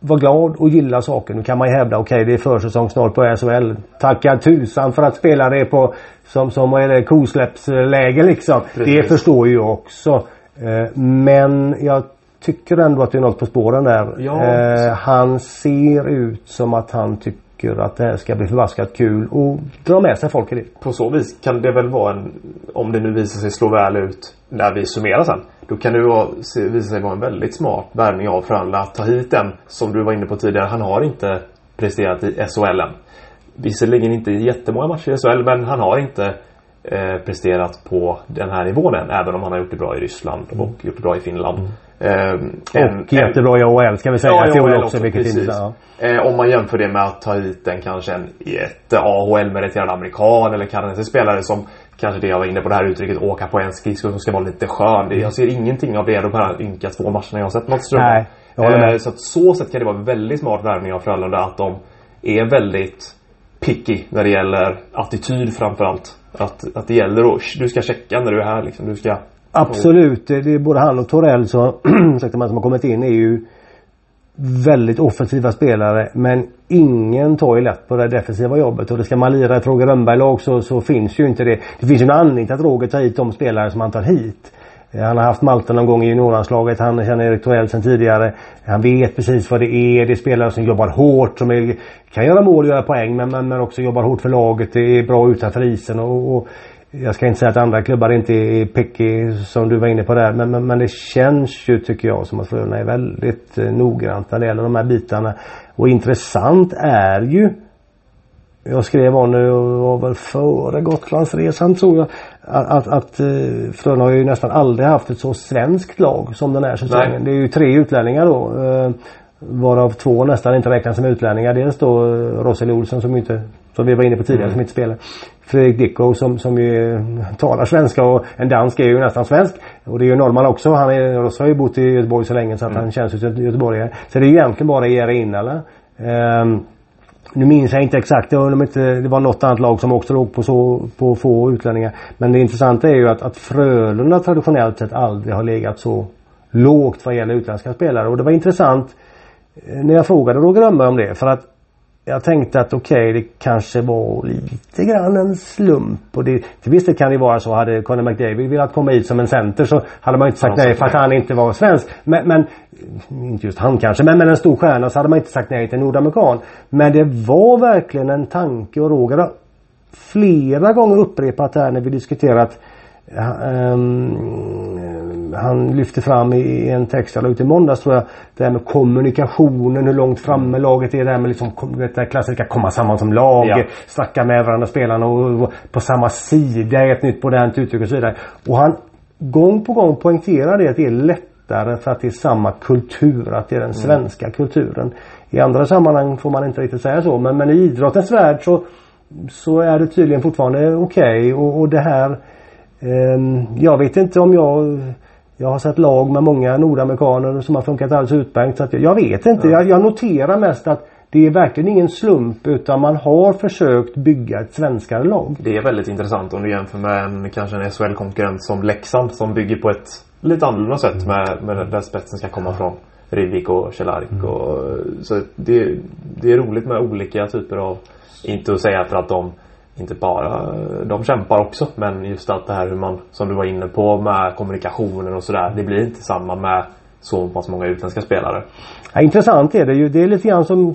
vara glad och gilla saker. Nu kan man ju hävda okej okay, det är försäsong snart på SHL. Tacka tusan för att spela det på som, som är det, kosläppsläge liksom. Precis. Det förstår ju jag också. Eh, men jag tycker ändå att det är något på spåren där. Ja. Eh, han ser ut som att han tycker att det här ska bli förbaskat kul och dra med sig folk i det. På så vis kan det väl vara en, om det nu visar sig slå väl ut när vi summerar sen. Då kan det visa sig vara en väldigt smart värvning av Frölunda att ta hit den som du var inne på tidigare. Han har inte presterat i SHL än. Visserligen inte jättemånga matcher i SHL men han har inte eh, presterat på den här nivån än. Även om han har gjort det bra i Ryssland och gjort det bra i Finland. Mm. Eh, och jättebra i AHL ska vi säga. Ja, AHL också, vilket inte, ja. eh, om man jämför det med att ta hit en kanske en ett AHL-meriterad amerikan eller kanadensisk spelare som kanske det jag var inne på det här uttrycket åka på en skridsko som ska vara lite skön. Det, jag ser ingenting av det de här ynka två matcherna jag har sett något ström. Nej, jag håller med. Eh, så att så sätt kan det vara en väldigt smart värvning av Frölunda att de är väldigt picky när det gäller attityd framförallt. Att, att det gäller att du ska checka när du är här liksom. Du ska Absolut. Det är både han och Torell så, som har kommit in är ju väldigt offensiva spelare men ingen tar ju lätt på det defensiva jobbet och det ska man lira ett Roger Rönnberg-lag så, så finns ju inte det. Det finns ju en anledning till att Roger tar hit de spelare som han tar hit. Han har haft Malte någon gång i juniorlandslaget. Han känner Erik Torell sedan tidigare. Han vet precis vad det är. Det är spelare som jobbar hårt. Som är, kan göra mål och göra poäng men, men, men också jobbar hårt för laget. Det är bra utanför isen. Och, och jag ska inte säga att andra klubbar inte är picky som du var inne på där. Men, men, men det känns ju tycker jag som att Frölunda är väldigt eh, noggrant när det gäller de här bitarna. Och intressant är ju jag skrev om och var väl före Gotlandsresan tror jag. Att, att, att eh, Frölunda har ju nästan aldrig haft ett så svenskt lag som den här säsongen. Nej. Det är ju tre utlänningar då. Eh, varav två nästan inte räknas som utlänningar. Dels då Roseli Olsson som inte som vi var inne på tidigare mm. som inte spelar. Fredrik Dicko som, som ju talar svenska och en dansk är ju nästan svensk. Och det är ju norrman också. Han är, har ju bott i Göteborg så länge så att mm. han känns ju som göteborgare. Så det är egentligen bara Jere Innala. Um, nu minns jag inte exakt. Det var, inte, det var något annat lag som också låg på, så, på få utlänningar. Men det intressanta är ju att, att Frölunda traditionellt sett aldrig har legat så lågt vad gäller utländska spelare. Och det var intressant eh, när jag frågade Roger Rönnberg om det. För att jag tänkte att okej, okay, det kanske var lite grann en slump. Och det, till viss del kan det vara så. Hade Conor McDavid velat komma hit som en center så hade man inte sagt nej för att han inte var svensk. Men, men inte just han kanske, men, men en stor stjärna så hade man inte sagt nej till en nordamerikan. Men det var verkligen en tanke och Roger flera gånger upprepat det här när vi diskuterat um, han lyfte fram i en text jag la ut i måndags tror jag. Det här med kommunikationen, hur långt framme laget är. Det här med liksom det klassiska komma samman som lag. Ja. Snacka med varandra spelarna och, och på samma sida är ett nytt modernt uttryck och så vidare. Och han gång på gång poängterar det att det är lättare för att det är samma kultur. Att det är den mm. svenska mm. kulturen. I andra sammanhang får man inte riktigt säga så men, men i idrottens värld så så är det tydligen fortfarande okej okay. och, och det här Jag vet inte om jag Jag har sett lag med många nordamerikaner som har funkat alldeles utmärkt så jag, jag vet inte. Ja. Jag, jag noterar mest att det är verkligen ingen slump utan man har försökt bygga ett svenskare lag. Det är väldigt intressant om du jämför med en, kanske en SHL-konkurrent som Leksand som bygger på ett lite annorlunda sätt med, med där spetsen ska komma från. Rivik och Cehlarik. Mm. Och, så det, det är roligt med olika typer av inte att säga för att de inte bara, de kämpar också men just att det här hur man, som du var inne på med kommunikationen och sådär. Det blir inte samma med så pass många utländska spelare. Ja, intressant är det ju. Det är lite grann som,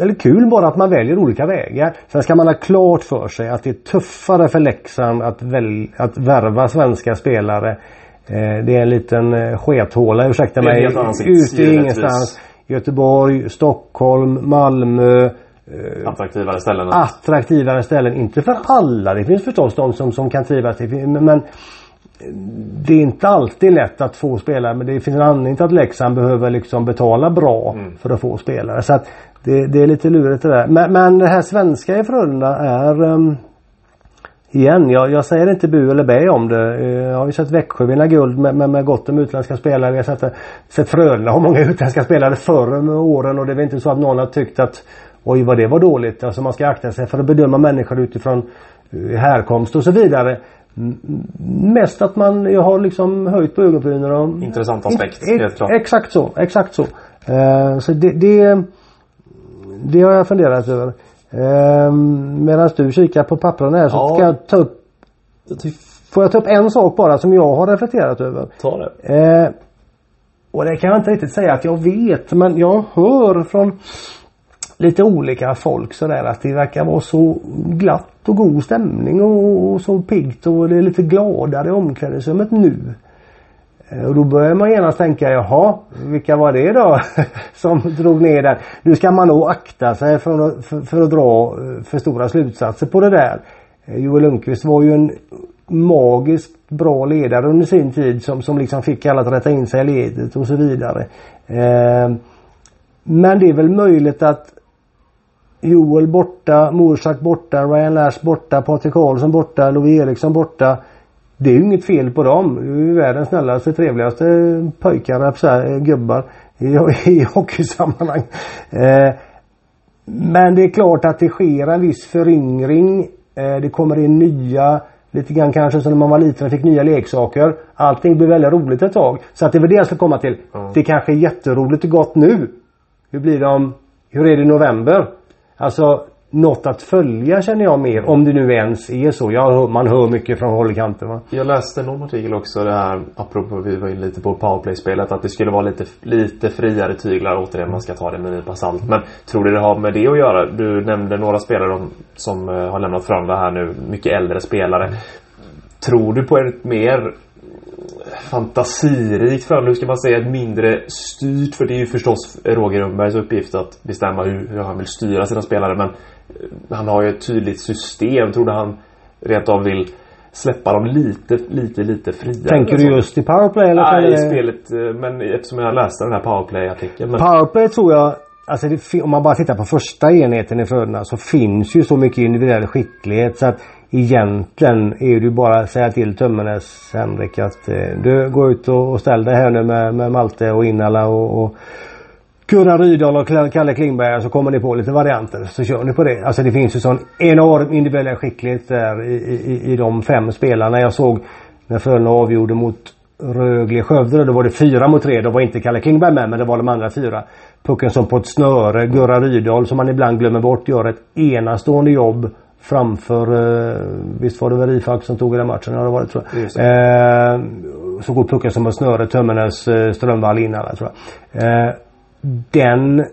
eller kul bara att man väljer olika vägar. Sen ska man ha klart för sig att det är tuffare för Leksand att, väl, att värva svenska spelare. Eh, det är en liten eh, skethåla, ursäkta mig, ute ingenstans. Göteborg, Stockholm, Malmö, attraktivare ställen? Attraktivare ställen. Inte för alla. Det finns förstås de som, som kan trivas. Men det är inte alltid lätt att få spelare. Men det finns en anledning till att Leksand behöver liksom betala bra mm. för att få spelare. Så att det, det är lite lurigt det där. Men, men det här svenska i Frölunda är um, Igen, jag, jag, säger inte bu eller bä om det. Eh, jag har ju sett Växjö vinna guld med, med, med gott om utländska spelare. Vi har sett, sett Frölunda ha många utländska spelare förr med åren och det är väl inte så att någon har tyckt att Oj vad det var dåligt. Alltså man ska akta sig för att bedöma människor utifrån eh, härkomst och så vidare. Mest att man, jag har liksom höjt på ögonbrynen och... Intressant aspekt, helt klart. Exakt så, exakt så. Uh, så det, det, det, har jag funderat över. Uh, Medan du kikar på pappren här så ja. ska jag ta upp Får jag ta upp en sak bara som jag har reflekterat över? Ta det. Uh, och det kan jag inte riktigt säga att jag vet men jag hör från lite olika folk sådär att det verkar vara så glatt och god stämning och, och så piggt och det är lite gladare i omklädningsrummet nu. Eh, och då börjar man genast tänka, jaha, vilka var det då som drog ner den? Nu ska man nog akta sig för att, för, för att dra eh, för stora slutsatser på det där. Eh, Joel Lundqvist var ju en magiskt bra ledare under sin tid som, som liksom fick alla att rätta in sig i ledet och så vidare. Eh, men det är väl möjligt att Joel borta, Morsak borta, Ryan Lash borta, Patrik Karlsson borta, Love Eriksson borta. Det är ju inget fel på dem. Det är ju världens snällaste, trevligaste pojkar, här, gubbar i, i hockeysammanhang. Eh, men det är klart att det sker en viss föryngring. Eh, det kommer in nya Lite grann kanske som när man var liten och fick nya leksaker. Allting blir väldigt roligt ett tag. Så att det är väl det jag ska komma till. Mm. Det kanske är jätteroligt och gott nu. Hur blir det om... Hur är det i november? Alltså något att följa känner jag mer. Om det nu ens är så. Jag, man hör mycket från håll och. Va? Jag läste någon artikel också det här apropå vi var lite på powerplay-spelet att det skulle vara lite, lite friare tyglar återigen man ska ta det med en nypa salt. Men tror du det har med det att göra? Du nämnde några spelare som som har lämnat fram det här nu. Mycket äldre spelare. Tror du på ett mer fantasirikt Frölunda. Hur ska man säga? Ett mindre styrt. För det är ju förstås Roger Rönnbergs uppgift att bestämma hur, hur han vill styra sina spelare. Men eh, han har ju ett tydligt system. Tror du han rent av vill släppa dem lite, lite, lite friare. Tänker du just i powerplay eller? Nej, i spelet. Eh, men eftersom jag läste den här powerplay-artikeln. Men... Powerplay tror jag Alltså det, om man bara tittar på första enheten i Frölunda så finns ju så mycket individuell skicklighet så att egentligen är det ju bara att säga till Tömmernes Henrik att eh, du går ut och, och ställ dig här nu med, med Malte och Innala och, och Kurra Rydahl och Kalle Klingberg så kommer ni på lite varianter så kör ni på det. Alltså det finns ju sån enorm individuell skicklighet där i, i, i de fem spelarna. Jag såg när Frölunda avgjorde mot Rögle Skövde då var det fyra mot tre. Då var inte Kalle Klingberg med men det var de andra fyra. Pucken som på ett snöre. Gurra Rydahl som man ibland glömmer bort gör ett enastående jobb framför, eh, visst var det väl Rifalk som tog den matchen? Ja det var det tror jag. Eh, så går pucken som på snöre, Tömmernes, eh, Strömvall in alla tror jag. Eh, den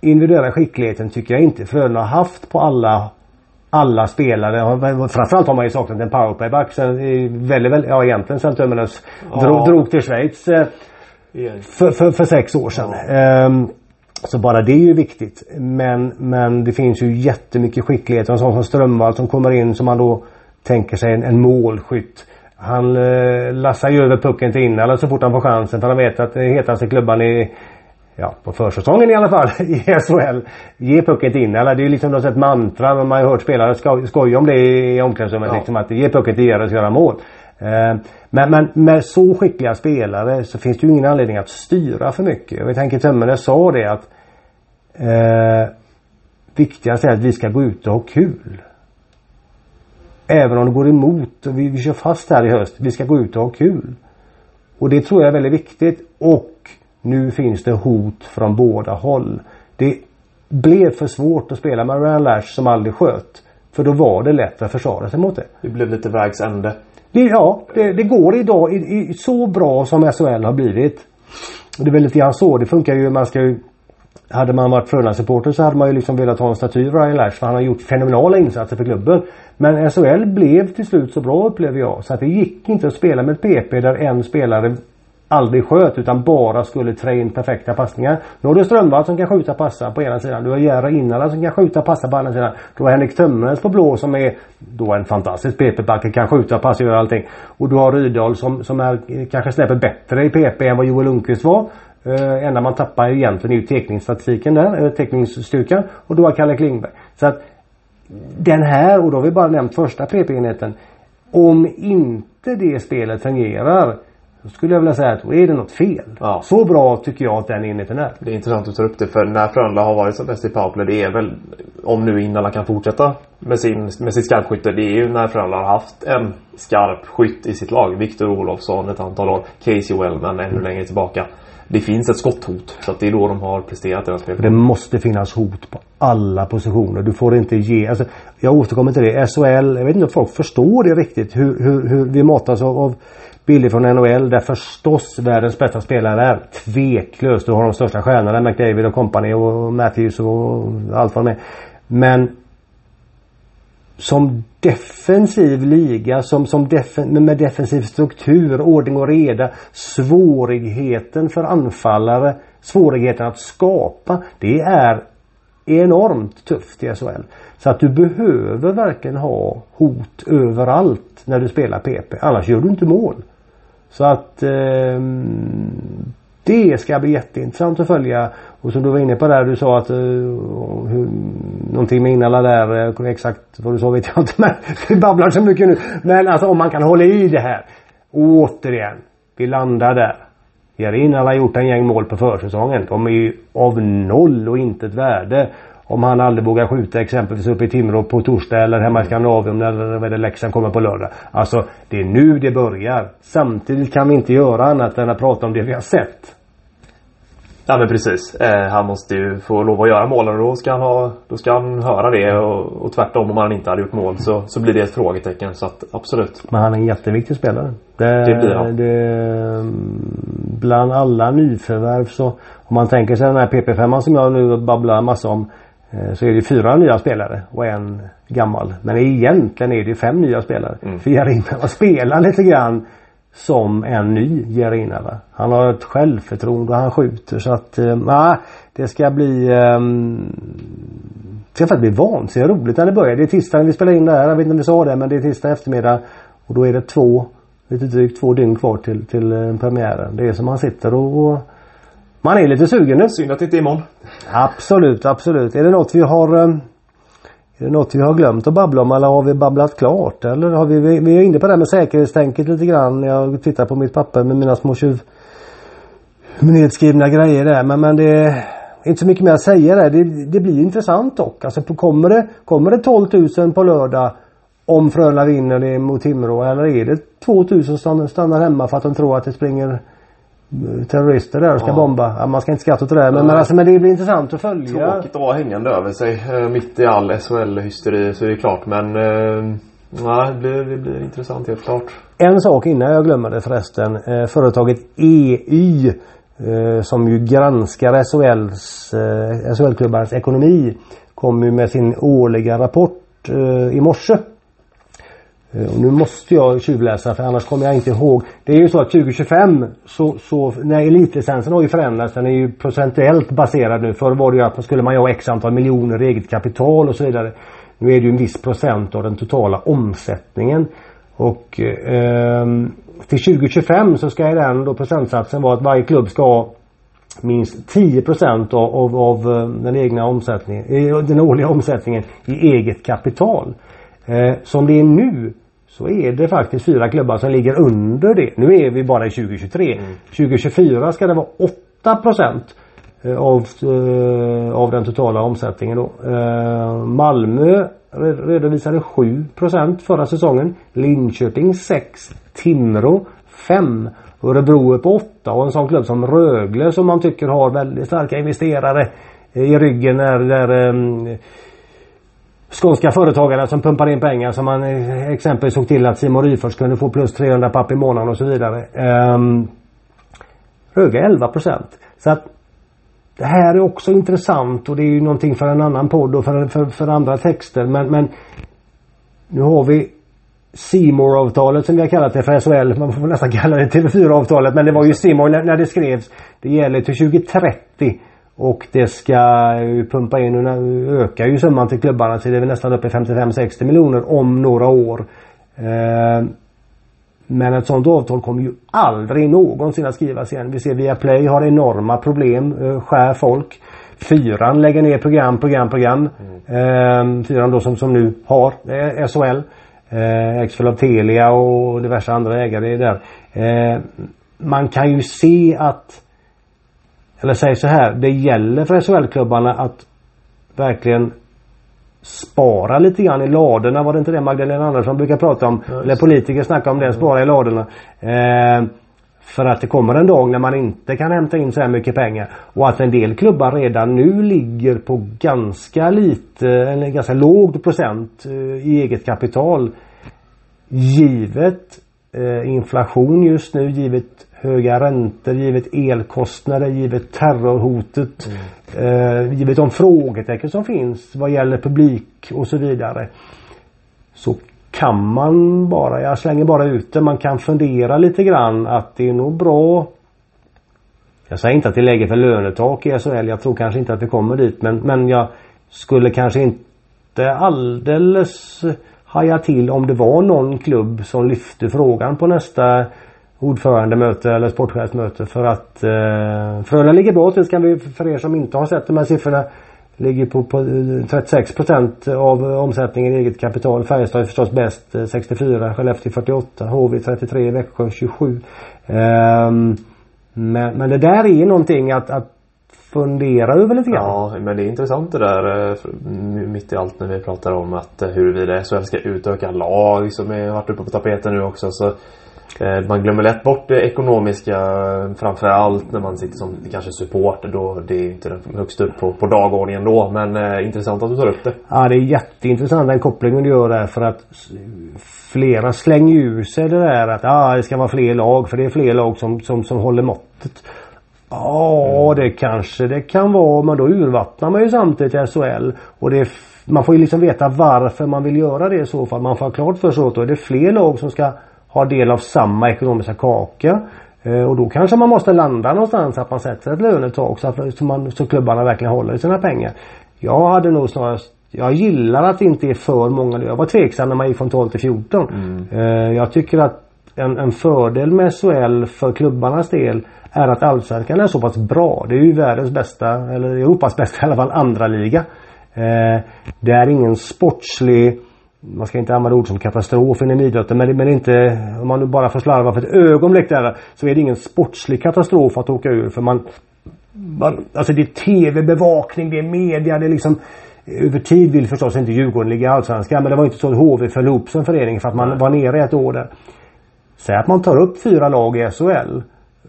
individuella skickligheten tycker jag inte Frölunda har haft på alla alla spelare. Framförallt har man ju saknat en powerplayback sen väldigt, väldigt, ja egentligen sen Tummenes ja. drog, drog till Schweiz. Eh, för, för, för, sex år sedan. Ja. Um, så bara det är ju viktigt. Men, men det finns ju jättemycket skicklighet. En sån som Strömvall som kommer in som man då tänker sig en, en målskytt. Han eh, lassar ju över pucken till innan så fort han får chansen för han vet att den hetaste klubban i Ja, på försäsongen i alla fall i SHL. Ge pucken till Innala. Det är ju liksom något ett mantra. Man har ju hört spelare sko skoja om det i omklädningsrummet. Ja. Liksom, att ge pucken till er och göra mål. Eh, men, men med så skickliga spelare så finns det ju ingen anledning att styra för mycket. Jag tänker Tömmernes sa det att eh, viktigast är att vi ska gå ut och ha kul. Även om det går emot och vi, vi kör fast här i höst. Vi ska gå ut och ha kul. Och det tror jag är väldigt viktigt. Och nu finns det hot från båda håll. Det blev för svårt att spela med Ryan Lash som aldrig sköt. För då var det lätt att försvara sig mot det. Det blev lite vägs ände. Det, ja, det, det, går idag i, i, så bra som SHL har blivit. Det är väl lite grann så. Det funkar ju. Man ska ju hade man varit Frölunda-supporter så hade man ju liksom velat ha en staty av Ryan Lash för han har gjort fenomenala insatser för klubben. Men SHL blev till slut så bra upplever jag så att det gick inte att spela med ett PP där en spelare aldrig sköt utan bara skulle trä in perfekta passningar. Nu har du Strömvall som kan skjuta passa på ena sidan. Du har Jerry Innala som kan skjuta passa på andra sidan. Du har Henrik Tömmernes på blå som är då en fantastisk PP-backe. Kan skjuta, passa och göra allting. Och du har Rydahl som, som är kanske snäppet bättre i PP än vad Joel Lundqvist var. Äh, enda man tappar egentligen är ju teckningsstatistiken där, äh, teckningsstyrkan. Och du har Kalle Klingberg. Så att den här, och då har vi bara nämnt första PP-enheten. Om inte det spelet fungerar då skulle jag vilja säga att då är det något fel. Ja. Så bra tycker jag att den enheten är. Det är intressant att du tar upp det för när Frölunda har varit som bäst i powerplay det är väl om nu Innala kan fortsätta med, sin, med sitt skarpskytte. Det är ju när Frölunda har haft en skarp skytt i sitt lag. Viktor Olofsson ett antal år. Casey Wellman ännu längre tillbaka. Det finns ett skotthot. Så att det är då de har presterat deras spel. Det måste finnas hot på alla positioner. Du får inte ge... Alltså, jag återkommer till det. SHL, jag vet inte om folk förstår det riktigt. Hur, hur, hur vi matas av, av bilder från NHL där förstås världens bästa spelare är. Tveklöst. Du har de största stjärnorna. McDavid och company och Matthews och allt vad de är. Men som defensiv liga, som, som defen, med defensiv struktur, ordning och reda, svårigheten för anfallare, svårigheten att skapa. Det är enormt tufft i SHL. Så att du behöver verkligen ha hot överallt när du spelar PP. Annars gör du inte mål. Så att eh, det ska bli jätteintressant att följa. Och som du var inne på där, du sa att uh, hur, någonting med Innala där, uh, exakt vad du sa vet jag inte men vi babblar så mycket nu. Men alltså om man kan hålla i det här. Återigen, vi landar där. Jerry Innala har gjort en gäng mål på försäsongen. De är ju av noll och inte ett värde. Om han aldrig vågar skjuta exempelvis uppe i Timrå på torsdag eller hemma i Skandinavien eller Leksand kommer på lördag. Alltså det är nu det börjar. Samtidigt kan vi inte göra annat än att prata om det vi har sett. Ja men precis. Eh, han måste ju få lov att göra målen och då ska han, ha, då ska han höra det och, och tvärtom om han inte hade gjort mål så, så blir det ett frågetecken. Så att absolut. Men han är en jätteviktig spelare. Det, det blir han. Det, bland alla nyförvärv så om man tänker sig den här PP5 som jag nu babblar massa om. Eh, så är det fyra nya spelare och en gammal. Men egentligen är det fem nya spelare. Mm. För Jarinava spelar lite grann som en ny Jarinava. Han har ett självförtroende och han skjuter så att eh, nej, det ska bli um, det ska faktiskt bli vansinnigt roligt när det börjar. Det är tisdag när vi spelar in det här. Jag vet inte om vi sa det men det är tisdag eftermiddag. Och då är det två, lite drygt två dygn kvar till, till uh, premiären. Det är som man sitter och, och man är lite sugen nu. Synd att det inte är imorgon. Absolut, absolut. Är det något vi har eh, är det något vi har glömt att babbla om eller har vi babblat klart? Eller har vi, vi är inne på det här med säkerhetstänket lite grann. Jag tittar på mitt papper med mina små tjuv nedskrivna grejer där. Men, men det är inte så mycket mer att säga där. Det, det blir intressant dock. Alltså kommer det, kommer det 12 000 på lördag om Frölunda vinner mot Timrå eller är det 2 000 som stannar hemma för att de tror att det springer terrorister där och ska ja. bomba. Ja, man ska inte skratta åt det där men, men, alltså, men det blir intressant att följa. Tråkigt att vara hängande över sig eh, mitt i all SHL-hysteri så är det klart men eh, Nej, det blir, det blir intressant helt klart. En sak innan jag glömmer det förresten. Eh, företaget EY eh, som ju granskar SHLs, eh, SHL-klubbarnas ekonomi kom ju med sin årliga rapport eh, i morse. Eh, och nu måste jag tjuvläsa för annars kommer jag inte ihåg. Det är ju så att 2025 så, så när elitlicensen har ju förändrats. Den är ju procentuellt baserad nu. Förr var det ju att skulle man ju ha x antal miljoner eget kapital och så vidare. Nu är det ju en viss procent av den totala omsättningen. Och eh, till 2025 så ska den då procentsatsen vara att varje klubb ska ha minst 10 av, av, av, eh, den egna omsättningen, eh, den årliga omsättningen i eget kapital. Eh, som det är nu så är det faktiskt fyra klubbar som ligger under det. Nu är vi bara i 2023. Mm. 2024 ska det vara 8 eh, av, eh, av den totala omsättningen då. Malmö redovisade 7% förra säsongen. Linköping 6. Timrå 5. Örebro är på 8 och en sån klubb som Rögle som man tycker har väldigt starka investerare i ryggen när, där um, skånska företagare som pumpar in pengar som man eh, exempelvis såg till att Simon Ryfors kunde få plus 300 papp i månaden och så vidare. Um, Röga 11% Så att det här är också intressant och det är ju någonting för en annan podd och för, för, för andra texter men, men nu har vi simor avtalet som vi har kallat det för SHL. Man får nästan kalla det TV4 avtalet men det var ju Simor när, när det skrevs. Det gäller till 2030. Och det ska pumpa in och öka ju summan till klubbarna så det är nästan uppe i 55-60 miljoner om några år. Eh, men ett sånt avtal kommer ju aldrig någonsin att skrivas igen. Vi ser via Play har enorma problem, eh, skär folk. Fyran lägger ner program, program, program. Mm. Fyran då som, som nu har SHL. Eh, av Telia och diverse andra ägare där. Man kan ju se att eller säg så här, det gäller för SHL-klubbarna att verkligen spara lite grann i ladorna. Var det inte det Magdalena Andersson brukar prata om? Just. Eller politiker snackar om det, spara i ladorna. Eh, för att det kommer en dag när man inte kan hämta in så här mycket pengar. Och att en del klubbar redan nu ligger på ganska lite, eller ganska låg procent eh, i eget kapital. Givet eh, inflation just nu, givet höga räntor, givet elkostnader, givet terrorhotet. Mm. Eh, givet de frågetecken som finns vad gäller publik och så vidare. Så kan man bara, jag slänger bara ut det, man kan fundera lite grann att det är nog bra jag säger inte att det lägger för lönetak i SHL. Jag tror kanske inte att det kommer dit. Men, men jag skulle kanske inte alldeles haja till om det var någon klubb som lyfte frågan på nästa ordförandemöte eller sportchefsmöte för att eh, Frölunda ligger bra till kan vi för er som inte har sett de här siffrorna Ligger på, på eh, 36% av omsättningen i eget kapital. Färjestad är förstås bäst eh, 64, Skellefteå 48, HV 33, Växjö 27. Um, ehm, men, men det där är någonting att, att fundera över lite grann. Ja men det är intressant det där eh, mitt i allt när vi pratar om att huruvida SHL ska utöka lag som har varit uppe på tapeten nu också. Så man glömmer lätt bort det ekonomiska framförallt när man sitter som kanske supporter då. Det är inte högst upp på, på dagordningen då. Men eh, intressant att du tar upp det. Ja det är jätteintressant den kopplingen du gör där för att flera slänger ur sig det där att ah, det ska vara fler lag för det är fler lag som, som, som håller måttet. Ja mm. det kanske det kan vara men då urvattnar man ju samtidigt SHL. Och det man får ju liksom veta varför man vill göra det i så fall. Man får ha klart för sig att då är det fler lag som ska har del av samma ekonomiska kaka. Eh, och då kanske man måste landa någonstans att man sätter ett lönetak så att så, man, så klubbarna verkligen håller i sina pengar. Jag hade nog snarast jag gillar att det inte är för många. Jag var tveksam när man gick från 12 till 14. Mm. Eh, jag tycker att en, en fördel med SHL för klubbarnas del är att Allsvenskan är så pass bra. Det är ju världens bästa, eller Europas bästa i alla fall, andra liga. Eh, det är ingen sportslig man ska inte använda ord som katastrof inom idrotten men, men inte om man nu bara får slarva för ett ögonblick där så är det ingen sportslig katastrof att åka ur för man, man alltså det är tv-bevakning, det är media, det är liksom över tid vill förstås inte Djurgården ligga i Allsvenskan men det var inte så att HV föll ihop som förening för att man var nere ett år där. Säg att man tar upp fyra lag i SHL.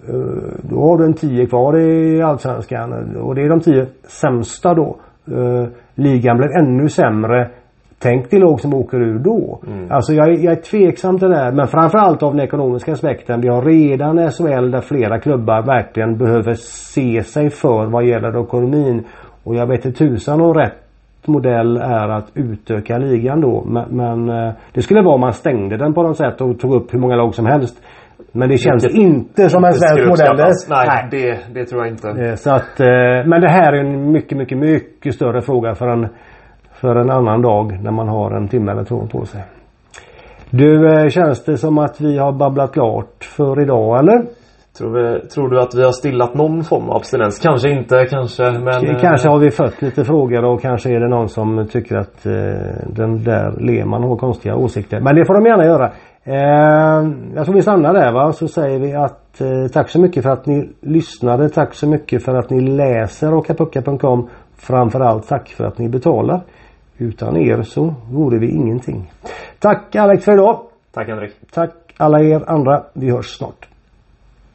Eh, då har du en tio kvar i Allsvenskan och det är de tio sämsta då. Eh, ligan blir ännu sämre Tänk dig lag som åker ur då. Mm. Alltså jag, jag är tveksam till det där men framförallt av den ekonomiska aspekten. Vi har redan SHL där flera klubbar verkligen behöver se sig för vad gäller ekonomin. Och jag vet inte tusan om rätt modell är att utöka ligan då. Men, men eh, det skulle vara om man stängde den på något sätt och tog upp hur många lag som helst. Men det känns Vilket inte som en svensk modell. Nej, Nej. Det, det tror jag inte. Eh, Så att, eh, men det här är en mycket, mycket, mycket större fråga för en, för en annan dag när man har en timme eller två på sig. Du, eh, känns det som att vi har babblat klart för idag eller? Tror, vi, tror du att vi har stillat någon form av abstinens? Kanske inte, kanske men... eh, Kanske har vi fått lite frågor och kanske är det någon som tycker att eh, den där Lehmann har konstiga åsikter. Men det får de gärna göra. Eh, jag tror vi stannar där va. Så säger vi att eh, tack så mycket för att ni lyssnade. Tack så mycket för att ni läser rockapucka.com. Framförallt tack för att ni betalar. Utan er så vore vi ingenting. Tack Alex för idag. Tack Henrik. Tack alla er andra. Vi hörs snart.